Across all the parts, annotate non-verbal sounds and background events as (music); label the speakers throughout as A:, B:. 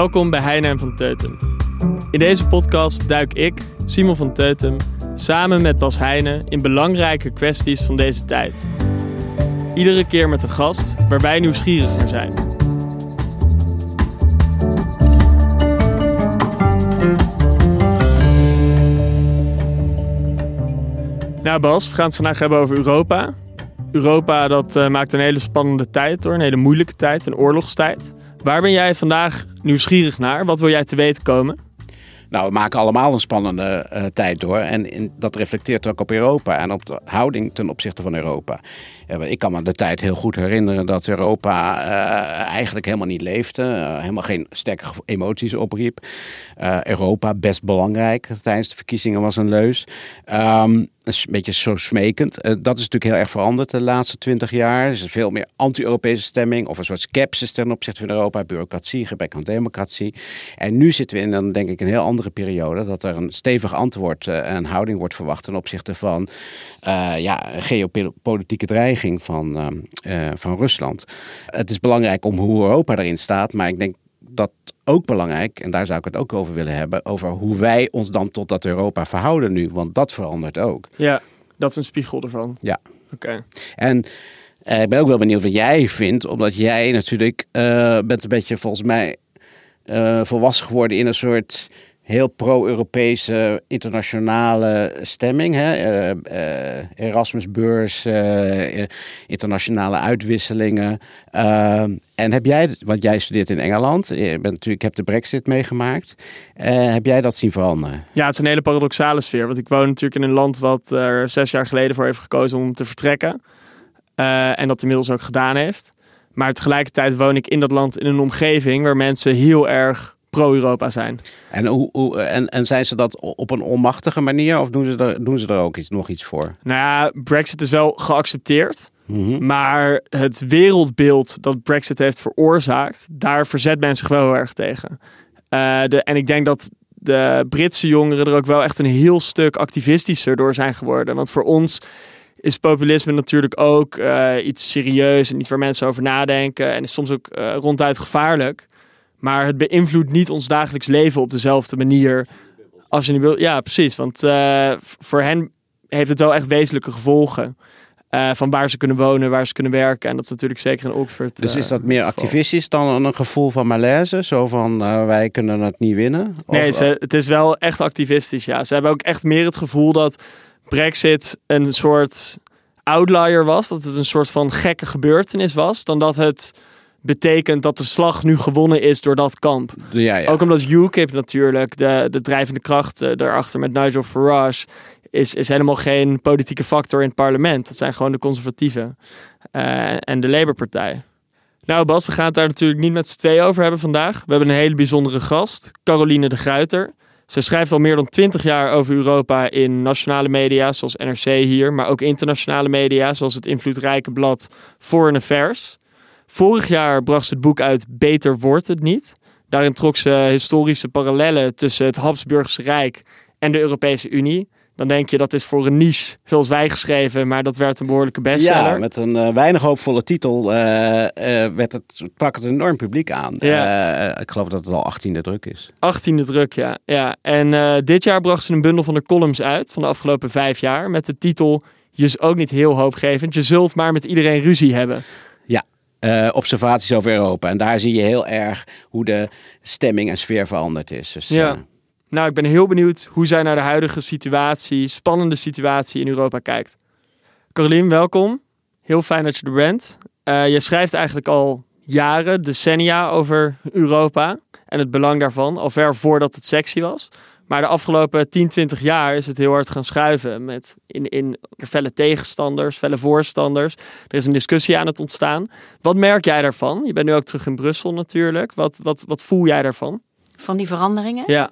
A: Welkom bij Heine en van Teutem. In deze podcast duik ik, Simon van Teutem, samen met Bas Heijnen in belangrijke kwesties van deze tijd. Iedere keer met een gast waar wij nieuwsgierig naar zijn. Nou Bas, we gaan het vandaag hebben over Europa. Europa dat uh, maakt een hele spannende tijd door, een hele moeilijke tijd, een oorlogstijd. Waar ben jij vandaag nieuwsgierig naar? Wat wil jij te weten komen?
B: Nou, we maken allemaal een spannende uh, tijd door. En dat reflecteert ook op Europa en op de houding ten opzichte van Europa. Ik kan me de tijd heel goed herinneren dat Europa uh, eigenlijk helemaal niet leefde. Uh, helemaal geen sterke emoties opriep. Europa best belangrijk tijdens de verkiezingen was een leus. Um, een beetje zo smekend. Uh, dat is natuurlijk heel erg veranderd de laatste twintig jaar. Er is veel meer anti-Europese stemming of een soort sceptisch ten opzichte van Europa. Bureaucratie, gebrek aan democratie. En nu zitten we in dan denk ik een heel andere periode. Dat er een stevig antwoord uh, en houding wordt verwacht ten opzichte van uh, ja, geopolitieke dreiging van, van Rusland. Het is belangrijk om hoe Europa erin staat. Maar ik denk dat ook belangrijk, en daar zou ik het ook over willen hebben, over hoe wij ons dan tot dat Europa verhouden nu. Want dat verandert ook.
A: Ja, dat is een spiegel ervan.
B: Ja.
A: Oké.
B: En uh, ik ben ook wel benieuwd wat jij vindt, omdat jij natuurlijk uh, bent een beetje volgens mij uh, volwassen geworden in een soort heel pro-Europese internationale stemming. Hè? Uh, Erasmusbeurs, uh, internationale uitwisselingen. en heb jij, want jij studeert in Engeland, je bent natuurlijk, hebt de brexit meegemaakt. heb jij dat zien veranderen?
A: Ja, het is een hele paradoxale sfeer. Want ik woon natuurlijk in een land wat er zes jaar geleden voor heeft gekozen om te vertrekken. en dat inmiddels ook gedaan heeft. Maar tegelijkertijd woon ik in dat land in een omgeving waar mensen heel erg pro-Europa zijn.
B: En, hoe, hoe, en, en zijn ze dat op een onmachtige manier of doen ze er, doen ze er ook iets, nog iets voor?
A: Nou ja, Brexit is wel geaccepteerd. Mm -hmm. Maar het wereldbeeld dat Brexit heeft veroorzaakt, daar verzet men zich wel heel erg tegen. Uh, de, en ik denk dat de Britse jongeren er ook wel echt een heel stuk activistischer door zijn geworden. Want voor ons is populisme natuurlijk ook uh, iets serieus en iets waar mensen over nadenken. En is soms ook uh, ronduit gevaarlijk. Maar het beïnvloedt niet ons dagelijks leven op dezelfde manier. Als je niet wil. Ja, precies. Want uh, voor hen heeft het wel echt wezenlijke gevolgen. Uh, van waar ze kunnen wonen, waar ze kunnen werken. En dat is natuurlijk zeker in Oxford.
B: Dus is dat meer activistisch dan een gevoel van malaise? Zo van uh, wij kunnen het niet winnen?
A: Nee, ze, het is wel echt activistisch. Ja. Ze hebben ook echt meer het gevoel dat Brexit een soort outlier was. Dat het een soort van gekke gebeurtenis was. Dan dat het betekent dat de slag nu gewonnen is door dat kamp.
B: Ja, ja.
A: Ook omdat UKIP natuurlijk, de, de drijvende kracht uh, daarachter met Nigel Farage, is, is helemaal geen politieke factor in het parlement. Dat zijn gewoon de conservatieven uh, en de Labour-partij. Nou Bas, we gaan het daar natuurlijk niet met z'n twee over hebben vandaag. We hebben een hele bijzondere gast, Caroline de Gruiter. Ze schrijft al meer dan twintig jaar over Europa in nationale media, zoals NRC hier, maar ook internationale media, zoals het invloedrijke blad Foreign Affairs. Vorig jaar bracht ze het boek uit Beter wordt het niet. Daarin trok ze historische parallellen tussen het Habsburgse Rijk en de Europese Unie. Dan denk je dat is voor een niche zoals wij geschreven, maar dat werd een behoorlijke bestseller.
B: Ja, met een uh, weinig hoopvolle titel uh, uh, werd het, pak het een enorm publiek aan. Ja. ik geloof dat het al 18e druk is.
A: 18e druk, ja. ja. En dit jaar bracht ze een bundel van de columns uit van de afgelopen vijf jaar met de titel Je is ook niet heel hoopgevend, je zult maar met iedereen ruzie hebben.
B: Uh, observaties over Europa. En daar zie je heel erg hoe de stemming en sfeer veranderd is. Dus,
A: ja. Uh... Nou, ik ben heel benieuwd hoe zij naar de huidige situatie, spannende situatie in Europa kijkt. Caroline, welkom. Heel fijn dat je er bent. Uh, je schrijft eigenlijk al jaren, decennia over Europa en het belang daarvan, al ver voordat het sexy was. Maar de afgelopen 10, 20 jaar is het heel hard gaan schuiven met in, in felle tegenstanders, felle voorstanders. Er is een discussie aan het ontstaan. Wat merk jij daarvan? Je bent nu ook terug in Brussel natuurlijk. Wat, wat, wat voel jij daarvan?
C: Van die veranderingen?
A: Ja.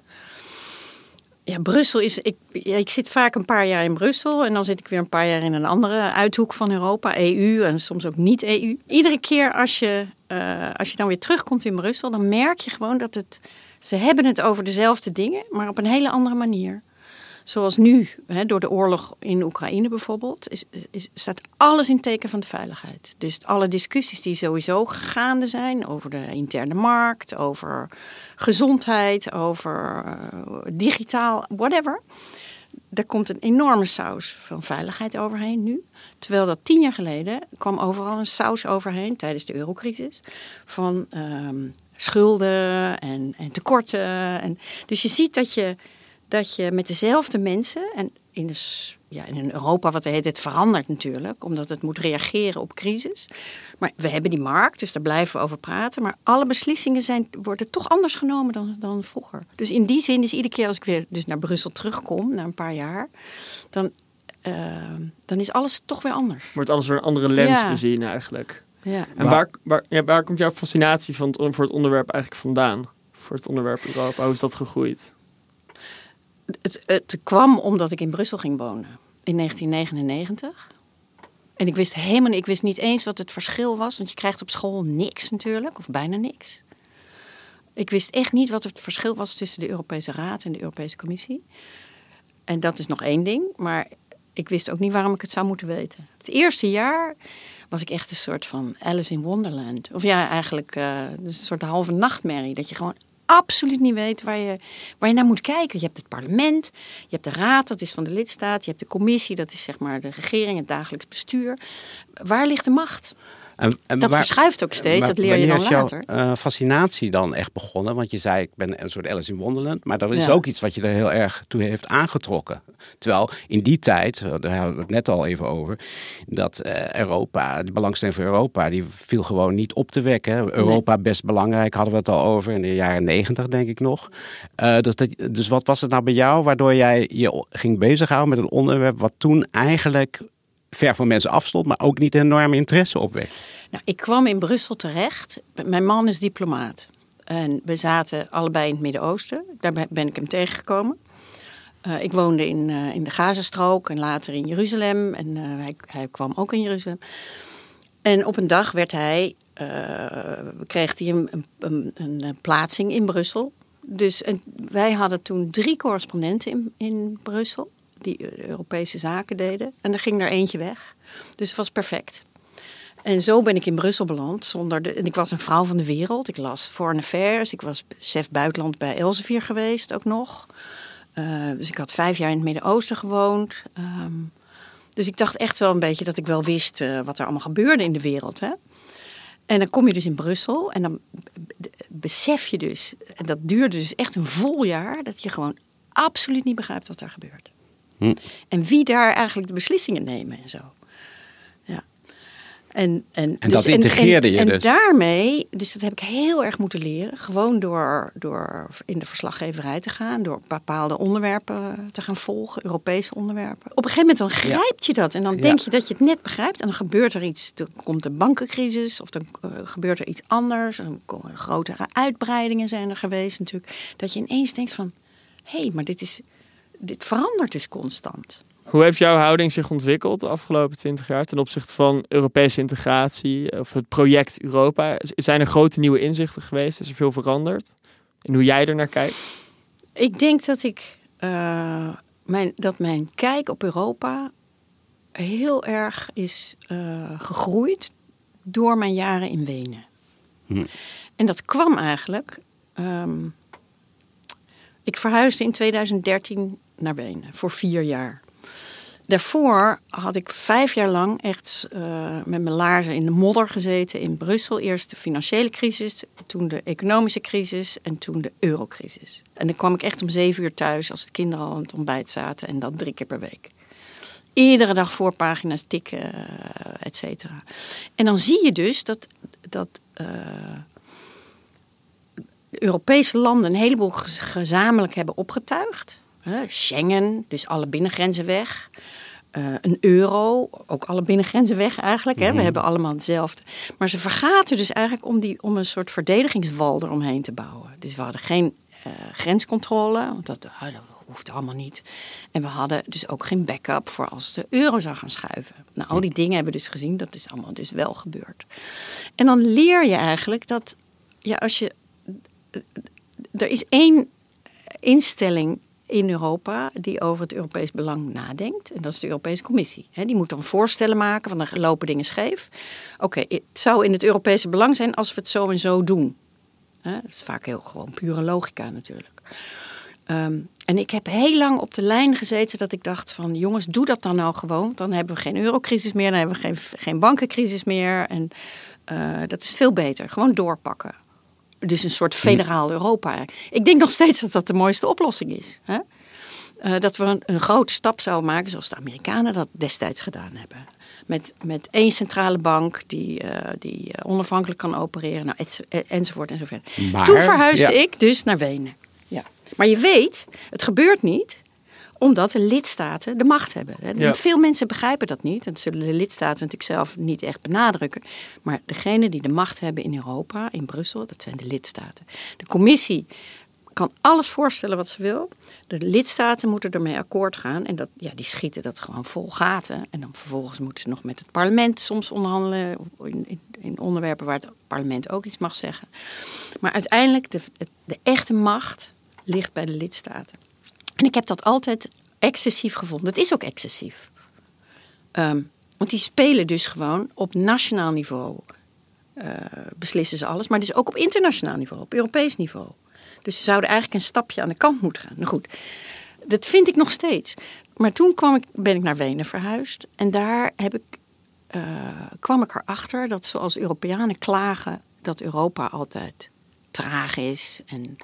C: Ja, Brussel is. Ik, ik zit vaak een paar jaar in Brussel en dan zit ik weer een paar jaar in een andere uithoek van Europa, EU en soms ook niet EU. Iedere keer als je, uh, als je dan weer terugkomt in Brussel, dan merk je gewoon dat het. Ze hebben het over dezelfde dingen, maar op een hele andere manier. Zoals nu, hè, door de oorlog in Oekraïne bijvoorbeeld, is, is, staat alles in teken van de veiligheid. Dus alle discussies die sowieso gaande zijn over de interne markt, over gezondheid, over uh, digitaal, whatever. Daar komt een enorme saus van veiligheid overheen nu. Terwijl dat tien jaar geleden kwam overal een saus overheen tijdens de eurocrisis. Van um, schulden en, en tekorten. En, dus je ziet dat je, dat je met dezelfde mensen. En in, de, ja, in Europa, wat heet het, verandert natuurlijk. Omdat het moet reageren op crisis. Maar we hebben die markt, dus daar blijven we over praten. Maar alle beslissingen zijn, worden toch anders genomen dan, dan vroeger. Dus in die zin is iedere keer als ik weer dus naar Brussel terugkom, na een paar jaar, dan, uh, dan is alles toch weer anders.
A: Wordt alles weer een andere lens ja. bezien eigenlijk.
C: Ja.
A: En waar, waar, ja, waar komt jouw fascinatie van het, voor het onderwerp eigenlijk vandaan? Voor het onderwerp Europa, hoe is dat gegroeid?
C: Het, het kwam omdat ik in Brussel ging wonen in 1999. En ik wist helemaal ik wist niet eens wat het verschil was, want je krijgt op school niks natuurlijk, of bijna niks. Ik wist echt niet wat het verschil was tussen de Europese Raad en de Europese Commissie. En dat is nog één ding, maar ik wist ook niet waarom ik het zou moeten weten. Het eerste jaar was ik echt een soort van Alice in Wonderland. Of ja, eigenlijk uh, een soort halve nachtmerrie. Dat je gewoon absoluut niet weet waar je, waar je naar moet kijken. Je hebt het parlement, je hebt de raad, dat is van de lidstaat. Je hebt de commissie, dat is zeg maar de regering, het dagelijks bestuur. Waar ligt de macht?
B: En, en
C: dat
B: waar,
C: verschuift ook steeds, dat leer je dan
B: is
C: later.
B: jouw uh, fascinatie dan echt begonnen? Want je zei, ik ben een soort Alice in Wonderland. Maar dat is
C: Ja.
B: ook iets wat je er heel erg toe heeft aangetrokken. Terwijl in die tijd, eh, daar hadden we het net al even over... dat eh, Europa, de belangstelling voor Europa... die viel gewoon niet op te wekken. Europa best belangrijk, hadden we het al over... in de jaren negentig, denk ik nog. Eh, dus, dat, dus wat was het nou bij jou... waardoor jij je ging bezighouden met een onderwerp... wat toen eigenlijk ver van mensen afstond... maar ook niet enorm interesse opwekte?
C: Nou, ik kwam in Brussel terecht. Mijn man is diplomaat. En we zaten allebei in het Midden-Oosten. Daar ben- ik hem tegengekomen. Eh, ik woonde in, eh, in de Gazastrook en later in Jeruzalem. En eh, hij, hij kwam ook in Jeruzalem. En op een dag werd hij, kreeg hij een, een, een, plaatsing in Brussel. Dus en wij hadden toen drie correspondenten in, in Brussel. Die Europese zaken deden. En er ging er eentje weg. Dus het was perfect. En zo ben ik in Brussel beland. De, en ik was een vrouw van de wereld. Ik las Foreign Affairs. Ik was chef buitenland bij Elsevier geweest ook nog. Eh, dus ik had vijf jaar in het Midden-Oosten gewoond. Ehm, dus ik dacht echt wel een beetje dat ik wel wist eh, wat er allemaal gebeurde in de wereld. Hè? En dan kom je dus in Brussel en dan besef je dus, en dat duurde dus echt een vol jaar, dat je gewoon absoluut niet begrijpt wat daar gebeurt.
B: Hm.
C: En wie daar eigenlijk de beslissingen nemen en zo. Ja. En, en,
B: En dat integreerde
C: en,
B: je
C: en
B: dus?
C: daarmee, dus dat heb ik heel erg moeten leren. Gewoon door, door in de verslaggeverij te gaan. Door bepaalde onderwerpen te gaan volgen. Europese onderwerpen. Op een gegeven moment dan grijpt je dat. En dan
B: Ja.
C: denk je dat je het net begrijpt. En dan gebeurt er iets. Dan komt de bankencrisis. Of dan eh, gebeurt er iets anders. Dan komen er grotere uitbreidingen zijn er geweest natuurlijk. Dat je ineens denkt van... Hé, hey, maar dit, is, dit verandert dus constant.
A: Hoe heeft jouw houding zich ontwikkeld de afgelopen twintig jaar ten opzichte van Europese integratie of het project Europa? Zijn er grote nieuwe inzichten geweest? Is er veel veranderd? En hoe jij er naar kijkt?
C: Ik denk dat ik eh, mijn, dat mijn kijk op Europa heel erg is eh, gegroeid door mijn jaren in Wenen.
B: Hm.
C: En dat kwam eigenlijk. ehm, ik verhuisde in 2013 naar Wenen voor vier jaar. Daarvoor had ik vijf jaar lang echt eh, met mijn laarzen in de modder gezeten in Brussel. Eerst de financiële crisis, toen de economische crisis en toen de eurocrisis. En dan kwam ik echt om zeven uur thuis als de kinderen al aan het ontbijt zaten en dat drie keer per week. Iedere dag voorpagina's tikken, eh, et cetera. En dan zie je dus dat dat uh, Europese landen een heleboel gezamenlijk hebben opgetuigd. Schengen, dus alle binnengrenzen weg. Uh, een euro, ook alle binnengrenzen weg eigenlijk. Hè? We mhm. hebben allemaal hetzelfde. Maar ze vergaten dus eigenlijk om, die, om een soort verdedigingswal eromheen te bouwen. Dus we hadden geen uh, grenscontrole, want dat, uh, dat hoeft allemaal niet. En we hadden dus ook geen backup voor als de euro zou gaan schuiven. Nou, al die dingen hebben we dus gezien, dat is allemaal dus wel gebeurd. En dan leer je eigenlijk dat, ja, als je. Er is één instelling in Europa die over het Europees belang nadenkt. En dat is de Europese Commissie. die moet dan voorstellen maken van er lopen dingen scheef. Oké, het zou in het Europese belang zijn als we het zo en zo doen. dat is vaak heel gewoon pure logica natuurlijk. Ehm, en ik heb heel lang op de lijn gezeten dat ik dacht van jongens, doe dat dan nou gewoon. Dan hebben we geen eurocrisis meer, dan hebben we geen, geen bankencrisis meer. En uh, dat is veel beter. Gewoon doorpakken. Dus een soort federaal Europa. Ik denk nog steeds dat dat de mooiste oplossing is. Hè? Uh, dat we een, een, grote stap zouden maken, zoals de Amerikanen dat destijds gedaan hebben. Met, met één centrale bank die, uh, die onafhankelijk kan opereren, nou, et, enzovoort enzovoort. Maar, Toen verhuisde ik dus naar Wenen. Ja. Maar je weet, het gebeurt niet omdat de lidstaten de macht hebben. Veel mensen begrijpen dat niet. En dat zullen de lidstaten natuurlijk zelf niet echt benadrukken. Maar degene die de macht hebben in Europa, in Brussel, dat zijn de lidstaten. De commissie kan alles voorstellen wat ze wil. De lidstaten moeten ermee akkoord gaan. En dat, ja, die schieten dat gewoon vol gaten. En dan vervolgens moeten ze nog met het parlement soms onderhandelen. In, in, in onderwerpen waar het parlement ook iets mag zeggen. Maar uiteindelijk, de, de echte macht ligt bij de lidstaten. En ik heb dat altijd excessief gevonden. Het is ook excessief. Ehm, want die spelen dus gewoon op nationaal niveau. Uh, beslissen ze alles, maar dus ook op internationaal niveau, op Europees niveau. Dus ze zouden eigenlijk een stapje aan de kant moeten gaan. Nou goed, dat vind ik nog steeds. Maar toen kwam ik, ben ik naar Wenen verhuisd. En daar heb ik, uh, kwam ik erachter dat zoals Europeanen klagen dat Europa altijd traag is en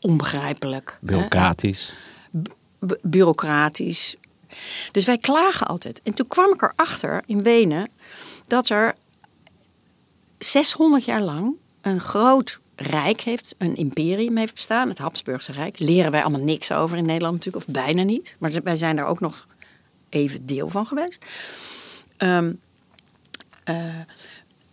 C: onbegrijpelijk.
B: Bureaucratisch
C: bureaucratisch. Dus wij klagen altijd. En toen kwam ik erachter in Wenen dat er 600 jaar lang een groot rijk heeft, een imperium heeft bestaan, het Habsburgse Rijk. Leren wij allemaal niks over in Nederland natuurlijk, of bijna niet. Maar wij zijn daar ook nog even deel van geweest. Um,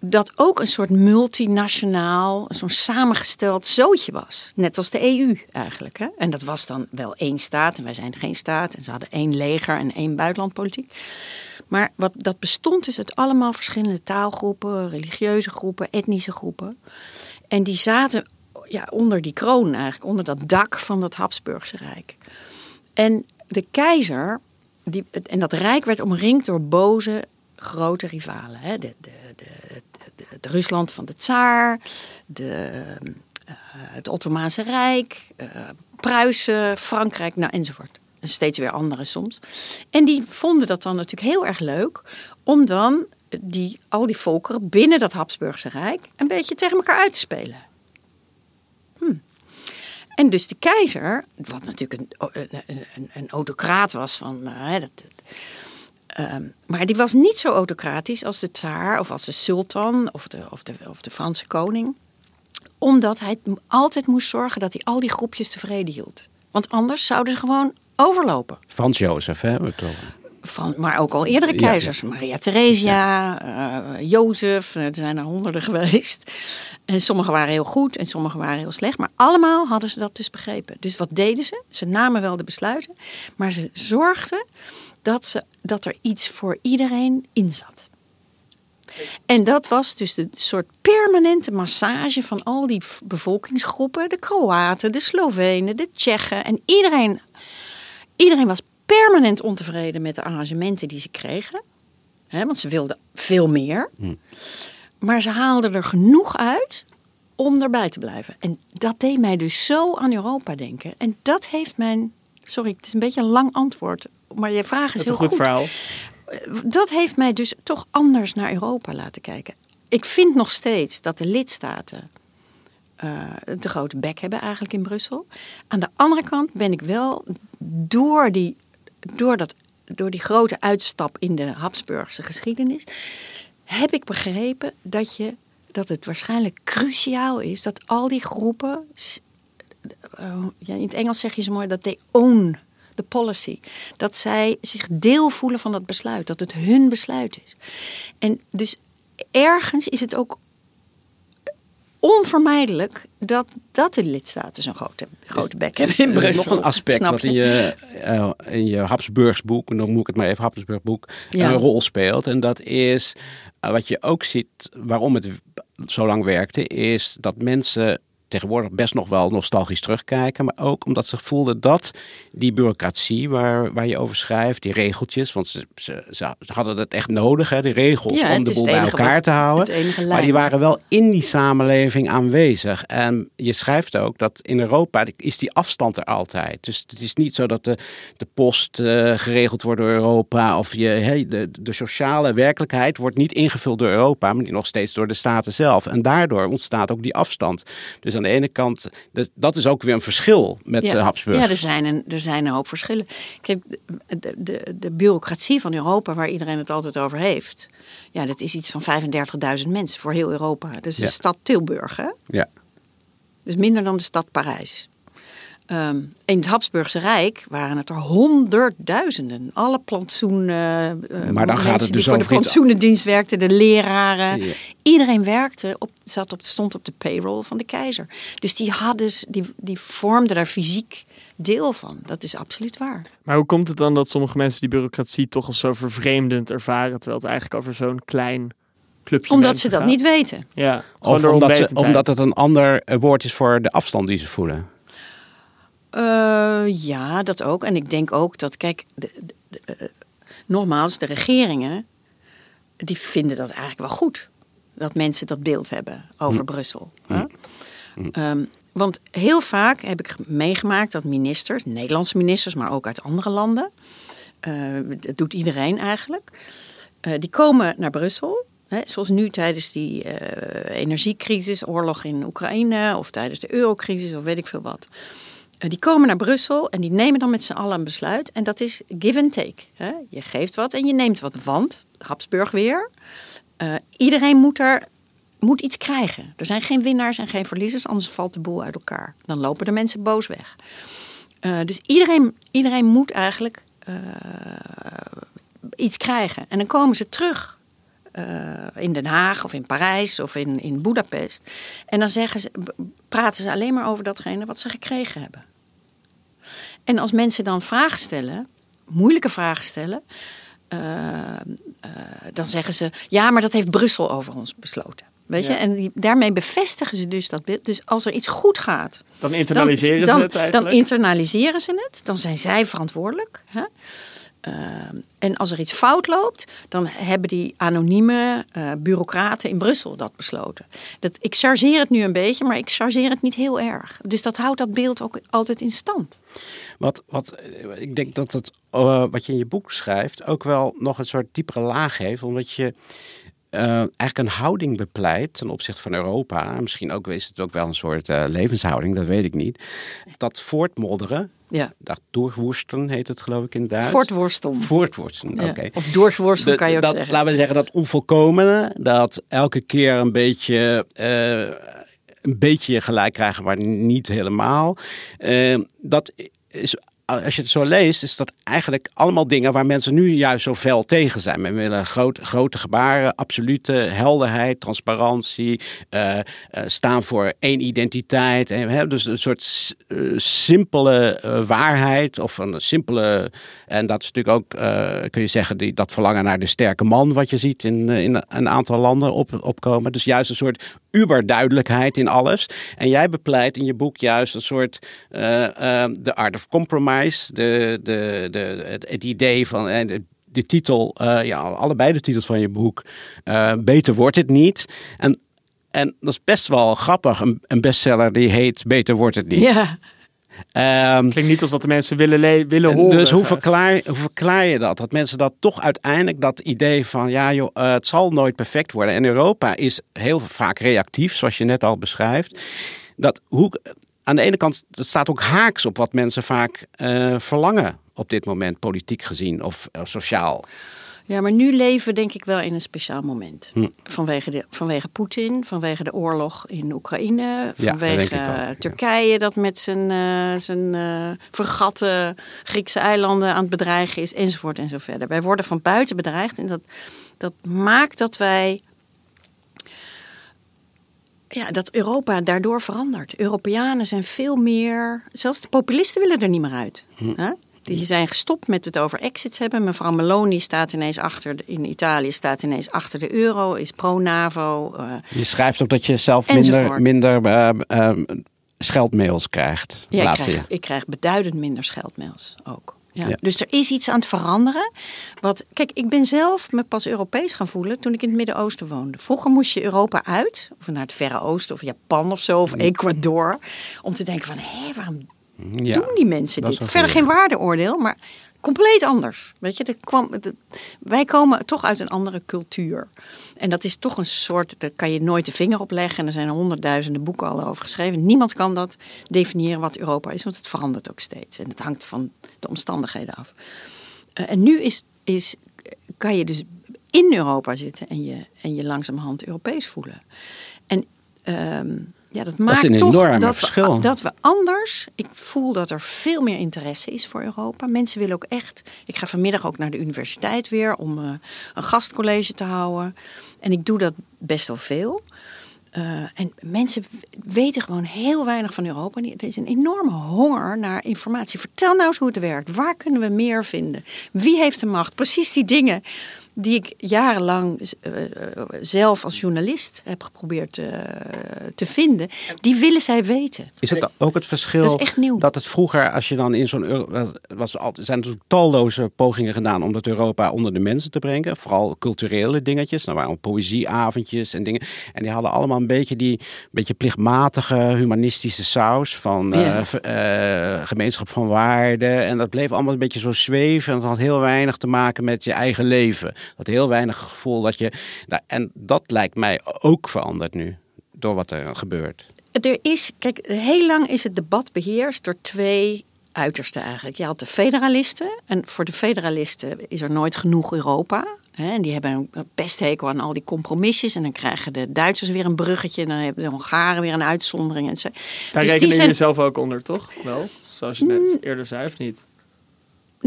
C: dat ook een soort multinationaal, zo'n samengesteld zootje was. Net als de EU eigenlijk. Hè? En dat was dan wel één staat en wij zijn geen staat. En ze hadden één leger en één buitenlandpolitiek. Maar wat, dat bestond dus uit allemaal verschillende taalgroepen, religieuze groepen, etnische groepen. En die zaten ja, onder die kroon eigenlijk, onder dat dak van dat Habsburgse Rijk. En de keizer, die, en dat rijk werd omringd door boze grote rivalen. Hè? De, de, de, het Rusland van de tsaar, de, uh, het Ottomaanse Rijk, uh, Pruisen, Frankrijk, nou, enzovoort. En steeds weer andere soms. En die vonden dat dan natuurlijk heel erg leuk om dan die, al die volkeren binnen dat Habsburgse Rijk een beetje tegen elkaar uit te spelen. Hm. En dus de keizer, wat natuurlijk een, een, een, een autocraat was van, uh, dat, Ehm, maar die was niet zo autocratisch als de tsaar of als de sultan of de, of, de, of de Franse koning. Omdat hij altijd moest zorgen dat hij al die groepjes tevreden hield. Want anders zouden ze gewoon overlopen.
B: Frans Jozef, hè?
C: Van, maar ook al eerdere keizers. Maria Theresia, uh, Jozef, er zijn er honderden (laughs) geweest. En sommige waren heel goed en sommige waren heel slecht. Maar allemaal hadden ze dat dus begrepen. Dus wat deden ze? Ze namen wel de besluiten, maar ze zorgden dat, ze, dat er iets voor iedereen in zat. En dat was dus de soort permanente massage van al die bevolkingsgroepen. De Kroaten, de Slovenen, de Tsjechen. En iedereen, iedereen was permanent ontevreden met de arrangementen die ze kregen. want ze wilden veel meer. Hm. Maar ze haalden er genoeg uit om erbij te blijven. En dat deed mij dus zo aan Europa denken. En dat heeft mijn... Sorry, het is een beetje een lang antwoord maar je vraag is, heel goed.
A: verhaal.
C: Dat heeft mij dus toch anders naar Europa laten kijken. Ik vind nog steeds dat de lidstaten uh, de grote bek hebben eigenlijk in Brussel. Aan de andere kant ben ik wel door die, door dat, door die grote uitstap in de Habsburgse geschiedenis... heb ik begrepen dat je dat het waarschijnlijk cruciaal is dat al die groepen, uh, ja, in het Engels zeg je zo mooi, dat they own the policy. Dat zij zich deel voelen van dat besluit, dat het hun besluit is. En dus ergens is het ook onvermijdelijk dat, dat de lidstaten zo'n grote, grote bek hebben in Brussel.
B: Er is nog een aspect wat in je, uh, in je Habsburgsboek, en dan moet ik het maar even Habsburgboek, ja. een rol speelt. En dat is uh, wat je ook ziet, waarom het zo lang werkte, is dat mensen tegenwoordig best nog wel nostalgisch terugkijken. Maar ook omdat ze voelden dat die bureaucratie waar, waar je over schrijft, die regeltjes, want ze, ze, ze hadden het echt nodig, hè, die regels, om de boel bij elkaar te houden. Maar die waren wel in die samenleving aanwezig. En je schrijft ook dat in Europa is die afstand er altijd. Dus het is niet zo dat de, de post uh, geregeld wordt door Europa of je, hey, de, de sociale werkelijkheid wordt niet ingevuld door Europa, maar nog steeds door de staten zelf. En daardoor ontstaat ook die afstand. Dus aan de ene kant, dat is ook weer een verschil met
C: ja.
B: Habsburg.
C: Ja, er zijn, een, er zijn een hoop verschillen. Kijk, de, de, de bureaucratie van Europa, waar iedereen het altijd over heeft, ja, dat is iets van 35.000 mensen voor heel Europa. Dat is de stad Tilburg, hè?
B: Ja.
C: Dus minder dan de stad Parijs. Um, in het Habsburgse Rijk waren het er honderdduizenden. Alle plantsoen. Uh,
B: maar dan gaat het dus
C: die voor de plantsoenendienst werkten, de leraren. Ja. Iedereen werkte op, zat op, stond op de payroll van de keizer. Dus die, hadden, die, die vormden daar fysiek deel van. Dat is absoluut waar.
A: Maar hoe komt het dan dat sommige mensen die bureaucratie toch als zo vervreemdend ervaren, terwijl het eigenlijk over zo'n klein clubje
C: Omdat ze dat
A: gaat?
C: niet weten.
A: Ja,
B: of omdat, ze, omdat het een ander woord is voor de afstand die ze voelen.
C: Uh, ja, dat ook. En ik denk ook dat, kijk, de, de, de, uh, nogmaals, de regeringen, die vinden dat eigenlijk wel goed. Dat mensen dat beeld hebben over hm. Brussel. Hm. Hm. Um, want heel vaak heb ik meegemaakt dat ministers, Nederlandse ministers, maar ook uit andere landen, uh, dat doet iedereen eigenlijk, die komen naar Brussel. Zoals nu tijdens die energiecrisis, oorlog in Oekraïne, of tijdens de eurocrisis, of weet ik veel wat. Die komen naar Brussel en die nemen dan met z'n allen een besluit. En dat is give and take. Hè? Je geeft wat en je neemt wat. Want, Habsburg weer, uh, iedereen moet er moet iets krijgen. Er zijn geen winnaars en geen verliezers, anders valt de boel uit elkaar. Dan lopen de mensen boos weg. Uh, dus iedereen, iedereen moet eigenlijk iets krijgen. En dan komen ze terug in Den Haag of in Parijs of in, in Budapest. En dan zeggen ze, praten ze alleen maar over datgene wat ze gekregen hebben. En als mensen dan vragen stellen, moeilijke vragen stellen, uh, uh, dan zeggen ze: ja, maar dat heeft Brussel over ons besloten. Weet ja. je? En die, daarmee bevestigen ze dus dat. Dus als er iets goed gaat.
A: Dan internaliseren
C: dan,
A: ze het eigenlijk.
C: Dan internaliseren ze het. Dan zijn zij verantwoordelijk. Hè? Uh, en als er iets fout loopt, dan hebben die anonieme uh, bureaucraten in Brussel dat besloten. Dat, ik chargeer het nu een beetje, maar ik chargeer het niet heel erg. Dus dat houdt dat beeld ook altijd in stand.
B: Wat, wat ik denk dat het, uh, wat je in je boek schrijft ook wel nog een soort diepere laag heeft, omdat je uh, eigenlijk een houding bepleit ten opzichte van Europa. Misschien ook is het ook wel een soort uh, levenshouding, dat weet ik niet. Dat voortmodderen.
C: Ja.
B: Dat doorworstelen heet het geloof ik in Duits.
C: Voortworstelen, ja.
B: oké. Okay.
C: Of doorworstelen kan je ook
B: dat,
C: zeggen.
B: Laten we zeggen dat onvolkomene, dat elke keer een beetje... Uh, een beetje gelijk krijgen, maar niet helemaal. dat is als je het zo leest, is dat eigenlijk allemaal dingen waar mensen nu juist zo fel tegen zijn. Men willen grote gebaren, absolute helderheid, transparantie, uh, uh, staan voor één identiteit. En, hè, dus een soort uh, simpele waarheid of een simpele, en dat is natuurlijk ook, kun je zeggen, die, dat verlangen naar de sterke man wat je ziet in, in een aantal landen op, opkomen. Dus juist een soort uberduidelijkheid in alles. En jij bepleit in je boek juist een soort de art of compromise de, de, de, het idee van en de, titel, uh, ja, allebei de titels van je boek, Beter wordt het niet. En, en dat is best wel grappig, een, een bestseller die heet Beter wordt het niet.
C: Ja.
A: Um, Klinkt niet alsof de mensen willen, willen horen.
B: Dus hoe verklaar, hoe verklaar je dat? Dat mensen dat toch uiteindelijk dat idee van ja joh, uh, het zal nooit perfect worden. En Europa is heel vaak reactief, zoals je net al beschrijft. Dat hoe, aan de ene kant, dat staat ook haaks op wat mensen vaak uh, verlangen op dit moment, politiek gezien of sociaal.
C: Ja, maar nu leven we denk ik wel in een speciaal moment.
B: Hm.
C: Vanwege, de, vanwege Poetin, vanwege de oorlog in Oekraïne, vanwege
B: ja.
C: Turkije dat met zijn, eh zijn eh, vergatte Griekse eilanden aan het bedreigen is, enzovoort en zo verder. Wij worden van buiten bedreigd en dat, dat maakt dat wij. Ja, dat Europa daardoor verandert. Europeanen zijn veel meer. Zelfs de populisten willen er niet meer uit.
B: Hm.
C: Die zijn gestopt met het over exits hebben. Mevrouw Meloni staat ineens achter, in Italië staat ineens achter de euro, is pro-NAVO. eh,
B: Je schrijft ook dat je zelf minder,
C: Enzovoort.
B: minder eh, scheldmails krijgt.
C: Ja, ik krijg, ik krijg beduidend minder scheldmails ook. Ja.
B: Ja.
C: Dus er is iets aan het veranderen. Wat, kijk, ik ben zelf me pas Europees gaan voelen toen ik in het Midden-Oosten woonde. Vroeger moest je Europa uit, of naar het Verre Oosten, of Japan of zo, of Ecuador. Om te denken van, hé, waarom
B: Ja,
C: doen die mensen dit? Verder geen waardeoordeel, maar compleet anders. Weet je, dat kwam, dat- wij komen toch uit een andere cultuur. En dat is toch een soort, daar kan je nooit de vinger op leggen. En er zijn er honderdduizenden boeken al over geschreven. Niemand kan dat definiëren wat Europa is, want het verandert ook steeds. En het hangt van de omstandigheden af. Eh, en nu is, is, kan je dus in Europa zitten en je, en je langzamerhand Europees voelen. En ehm, ja, dat maakt
B: een
C: toch dat
B: verschil.
C: We, dat we anders. Ik voel dat er veel meer interesse is voor Europa. Mensen willen ook echt. Ik ga vanmiddag ook naar de universiteit weer om eh, een gastcollege te houden. En ik doe dat best wel veel. Eh, en mensen weten gewoon heel weinig van Europa. Er is een enorme honger naar informatie. Vertel nou eens hoe het werkt. Waar kunnen we meer vinden? Wie heeft de macht? Precies die dingen die ik jarenlang eh, eh, zelf als journalist heb geprobeerd eh, te vinden. Die willen zij weten.
B: Is het ook het verschil
C: Dat is echt nieuw.
B: dat het vroeger, als je dan in zo'n was altijd, er zijn natuurlijk talloze pogingen gedaan om dat Europa onder de mensen te brengen, vooral culturele dingetjes. Er waren poëzieavondjes en dingen, en die hadden allemaal een beetje die beetje plichtmatige humanistische saus van
C: Ja.
B: gemeenschap van waarden en dat bleef allemaal een beetje zo zweven en het had heel weinig te maken met je eigen leven. Dat heel weinig gevoel dat je, nou, en dat lijkt mij ook veranderd nu door wat er gebeurt.
C: Er is, kijk, heel lang is het debat beheerst door twee uitersten eigenlijk. Je had de federalisten. En voor de federalisten is er nooit genoeg Europa. Hè, en die hebben een pesthekel aan al die compromisjes. En dan krijgen de Duitsers weer een bruggetje. En dan hebben de Hongaren weer een uitzondering. En zo.
A: Daar
C: Dus
A: rekenen
C: die
A: jullie
C: zijn-
A: jezelf ook onder, toch? Wel, zoals je net eerder zei, of niet?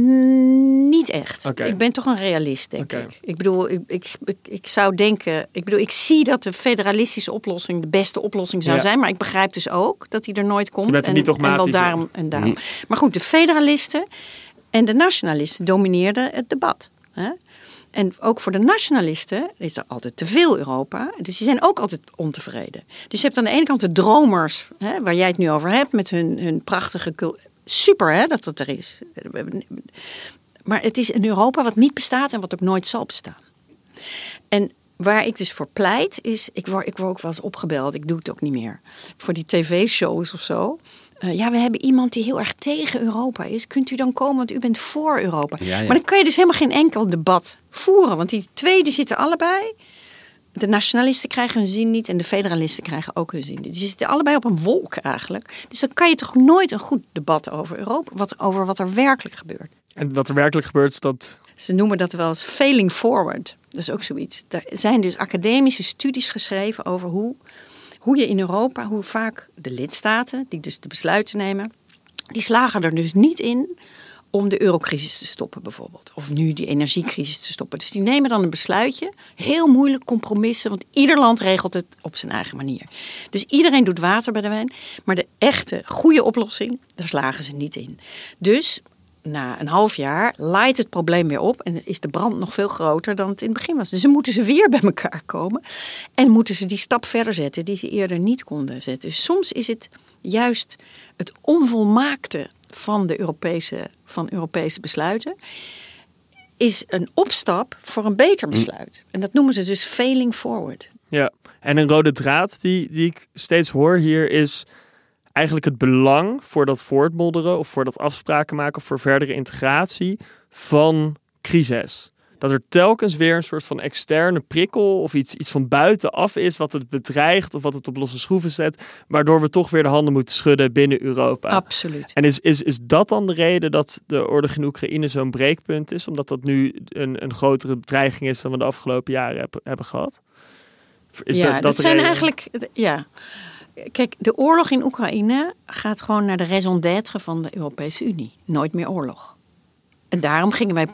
C: Mm, Niet echt. Ik ben toch een realist, denk ik. Ik bedoel, ik, ik, ik, ik zou denken... Ik bedoel, ik zie dat de federalistische oplossing de beste oplossing zou
A: Ja.
C: zijn. Maar ik begrijp dus ook dat die er nooit komt.
A: Je bent
C: en,
A: niet
C: en wel daarom en daarom. Maar goed, de federalisten en de nationalisten domineerden het debat. Hè? En ook voor de nationalisten is er altijd te veel Europa. Dus die zijn ook altijd ontevreden. Dus je hebt aan de ene kant de dromers, hè, waar jij het nu over hebt, met hun, hun prachtige Super hè, dat het er is. Maar het is een Europa wat niet bestaat en wat ook nooit zal bestaan. En waar ik dus voor pleit is, ik word, ik word ook wel eens opgebeld, ik doe het ook niet meer. Voor die tv-shows of zo. Eh, ja, we hebben iemand die heel erg tegen Europa is. Kunt u dan komen, want u bent voor Europa.
B: Ja, ja.
C: Maar dan kan je dus helemaal geen enkel debat voeren. Want die twee die zitten allebei. De nationalisten krijgen hun zin niet en de federalisten krijgen ook hun zin niet. Die zitten allebei op een wolk eigenlijk. Dus dan kan je toch nooit een goed debat over Europa, wat, over wat er werkelijk gebeurt.
A: En wat er werkelijk gebeurt is dat...
C: Ze noemen dat wel eens failing forward. Dat is ook zoiets. Er zijn dus academische studies geschreven over hoe, hoe je in Europa, hoe vaak de lidstaten, die dus de besluiten nemen, die slagen er dus niet in om de eurocrisis te stoppen bijvoorbeeld. Of nu die energiecrisis te stoppen. Dus die nemen dan een besluitje. Heel moeilijk compromissen, want ieder land regelt het op zijn eigen manier. Dus iedereen doet water bij de wijn. Maar de echte, goede oplossing, daar slagen ze niet in. Dus na een half jaar laait het probleem weer op en is de brand nog veel groter dan het in het begin was. Dus dan moeten ze weer bij elkaar komen en moeten ze die stap verder zetten die ze eerder niet konden zetten. Dus soms is het juist het onvolmaakte van de Europese, van Europese besluiten is een opstap voor een beter besluit. En dat noemen ze dus failing forward.
A: Ja, en een rode draad die, die ik steeds hoor hier is eigenlijk het belang voor dat voortmodderen of voor dat afspraken maken voor verdere integratie van crisis. Dat er telkens weer een soort van externe prikkel of iets, iets van buitenaf is wat het bedreigt of wat het op losse schroeven zet, waardoor we toch weer de handen moeten schudden binnen Europa.
C: Absoluut.
A: En is, is, is dat dan de reden dat de oorlog in Oekraïne zo'n breekpunt is? Omdat dat nu een, een grotere dreiging is dan we de afgelopen jaren heb, hebben gehad?
C: Is ja, dat, dat, zijn reden? eigenlijk. Ja. Kijk, de oorlog in Oekraïne gaat gewoon naar de raison d'être van de Europese Unie. Nooit meer oorlog. En daarom gingen wij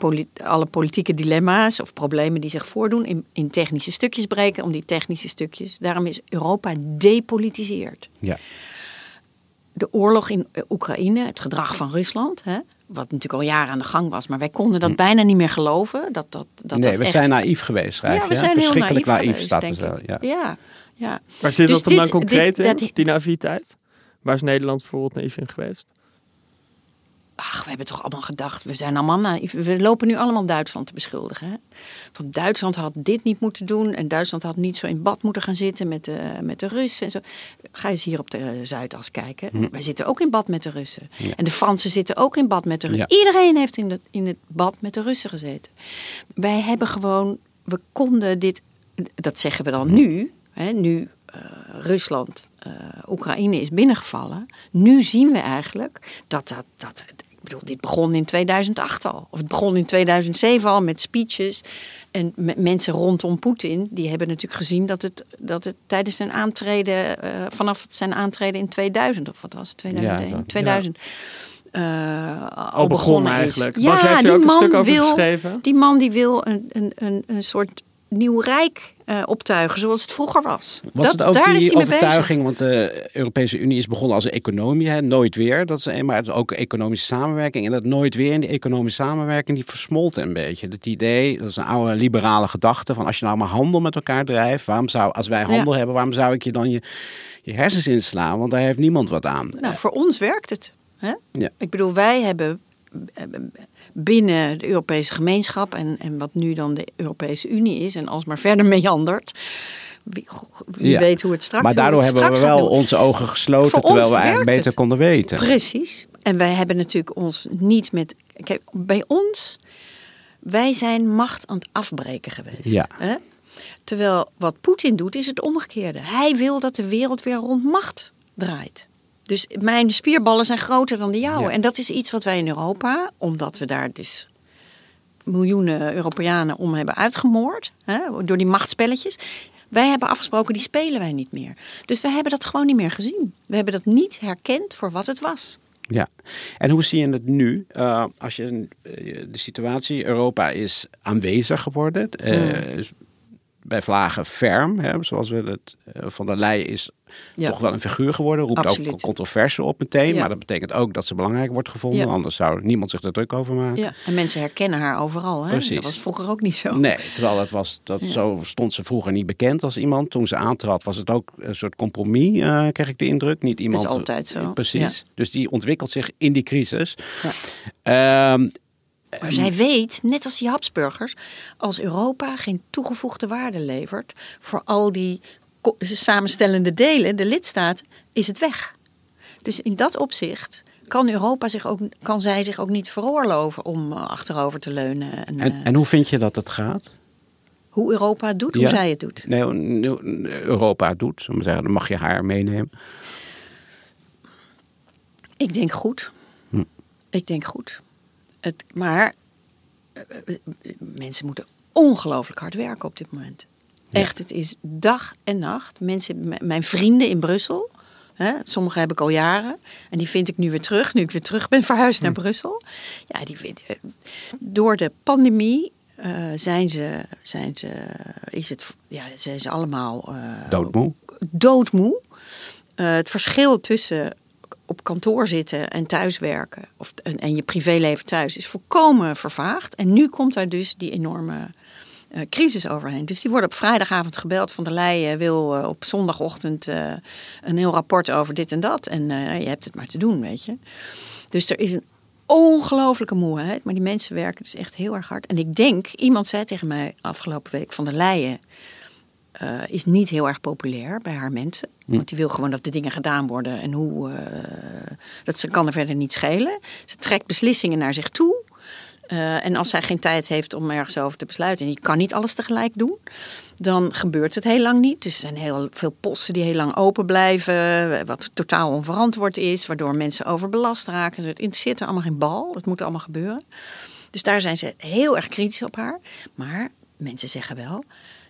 C: alle politieke dilemma's of problemen die zich voordoen in, in, technische stukjes breken. Om die technische stukjes. Daarom is Europa depolitiseerd.
B: Ja.
C: De oorlog in Oekraïne, het gedrag van Rusland. Hè, wat natuurlijk al jaren aan de gang was, maar wij konden dat hm. bijna niet meer geloven. Dat, dat, dat
B: nee, we zijn naïef geweest, schrijf
C: Ja, we zijn heel naïef,
B: naïef
C: geweest, staat er zo.
B: Ja.
C: ja. Ja.
A: Waar zit dus dat dan concreet in, die naïviteit? Waar is Nederland bijvoorbeeld naïef in geweest?
C: Ach, we hebben toch allemaal gedacht, we zijn allemaal naïef. We lopen nu allemaal Duitsland te beschuldigen. Hè? Van Duitsland had dit niet moeten doen en Duitsland had niet zo in bad moeten gaan zitten met de, met de Russen en zo. Ga eens hier op de Zuidas kijken. Hm. Wij zitten ook in bad met de Russen. En de Fransen zitten ook in bad met de Russen. Iedereen heeft in, de, in het bad met de Russen gezeten. Wij hebben gewoon, we konden dit, dat zeggen we dan nu, hè, nu uh, Rusland uh, Oekraïne is binnengevallen. Nu zien we eigenlijk dat dat, dat ik bedoel, dit begon in 2008 al. Of het begon in 2007 al met speeches. En met mensen rondom Poetin, die hebben natuurlijk gezien dat het, dat het tijdens zijn aantreden, uh, vanaf zijn aantreden in 2000, of wat was het, 2001, ja, 2000.
A: Ja. Uh, al, begon eigenlijk. Ja, heeft er ook een stuk over
C: wil,
A: geschreven?
C: Die man die wil een, een, een, een soort nieuw rijk uh, optuigen zoals het vroeger was.
B: Was dat, het ook daar die is overtuiging, want de Europese Unie is begonnen als een economie, hè? nooit weer. Dat is, maar het is ook economische samenwerking. En dat nooit weer in die economische samenwerking, die versmolt een beetje. Het idee, dat is een oude liberale gedachte, van als je nou maar handel met elkaar drijft, waarom zou, als wij handel hebben, waarom zou ik je dan je, je hersens inslaan? Want daar heeft niemand wat aan.
C: Nou, voor ons werkt het. Hè? Ja. Ik bedoel, wij hebben binnen de Europese gemeenschap en, en wat nu dan de Europese Unie is en alsmaar verder meandert. Wie, wie weet hoe het straks
B: Maar daardoor hebben we wel onze ogen gesloten terwijl we eigenlijk beter konden weten.
C: Precies. En wij hebben natuurlijk ons niet met. Kijk, bij ons, wij zijn macht aan het afbreken geweest.
B: Ja.
C: Hè? Terwijl wat Poetin doet, is het omgekeerde. Hij wil dat de wereld weer rond macht draait. Dus mijn spierballen zijn groter dan de jouwe. En dat is iets wat wij in Europa, omdat we daar dus miljoenen Europeanen om hebben uitgemoord, hè, door die machtspelletjes. Wij hebben afgesproken, die spelen wij niet meer. Dus we hebben dat gewoon niet meer gezien. We hebben dat niet herkend voor wat het was.
B: Ja, en hoe zie je het nu? Uh, als je de situatie, Europa is aanwezig geworden. Uh, bij Vlagen ferm, hè, zoals we het uh, van der Leyen is toch wel een figuur geworden. Roept Absoluut. ook controverse op meteen. Maar dat betekent ook dat ze belangrijk wordt gevonden. Anders zou niemand zich er druk over maken.
C: Ja. En mensen herkennen haar overal. Hè? Precies. Dat was vroeger ook niet zo.
B: Nee, terwijl dat was, dat zo stond ze vroeger niet bekend als iemand. Toen ze aantrad was het ook een soort compromis, uh, kreeg ik de indruk. Niet iemand,
C: dat is altijd zo.
B: Precies. Dus die ontwikkelt zich in die crisis. Um,
C: maar zij weet, net als die Habsburgers, als Europa geen toegevoegde waarde levert voor al die samenstellende delen, de lidstaten, is het weg. Dus in dat opzicht kan Europa zich ook, kan zij zich ook niet veroorloven om eh, achterover te leunen.
B: En, en, eh, en hoe vind je dat het gaat?
C: Hoe Europa het doet, hoe zij het doet.
B: Nee, Europa doet, zeggen, dan mag je haar meenemen.
C: Ik denk goed. Hm. Ik denk goed. Het, maar eh, mensen moeten ongelooflijk hard werken op dit moment. Echt, het is dag en nacht. Mensen, mijn vrienden in Brussel, hè, sommige heb ik al jaren. En die vind ik nu weer terug, nu ik weer terug ben verhuisd naar hm. Brussel. Ja, die, eh, door de pandemie uh, zijn ze, zijn ze, is het, ja, zijn ze allemaal...
B: Uh, doodmoe?
C: Doodmoe. Uh, het verschil tussen op kantoor zitten en thuiswerken... Of, en, je privéleven thuis is volkomen vervaagd. En nu komt daar dus die enorme uh, crisis overheen. Dus die worden op vrijdagavond gebeld van der Leyen wil uh, op zondagochtend een heel rapport over dit en dat. En je hebt het maar te doen, weet je. Dus er is een ongelofelijke moeheid. Maar die mensen werken dus echt heel erg hard. En ik denk, iemand zei tegen mij afgelopen week van der Leyen... is niet heel erg populair bij haar mensen. Hm. Want die wil gewoon dat de dingen gedaan worden. En hoe, dat ze kan er verder niet schelen. Ze trekt beslissingen naar zich toe. Uh, en als zij geen tijd heeft om ergens over te besluiten en je kan niet alles tegelijk doen, dan gebeurt het heel lang niet. Dus er zijn heel veel posten die heel lang open blijven, wat totaal onverantwoord is, waardoor mensen overbelast raken. Het interesseert er allemaal geen bal, het moet allemaal gebeuren. Dus daar zijn ze heel erg kritisch op haar. Maar mensen zeggen wel,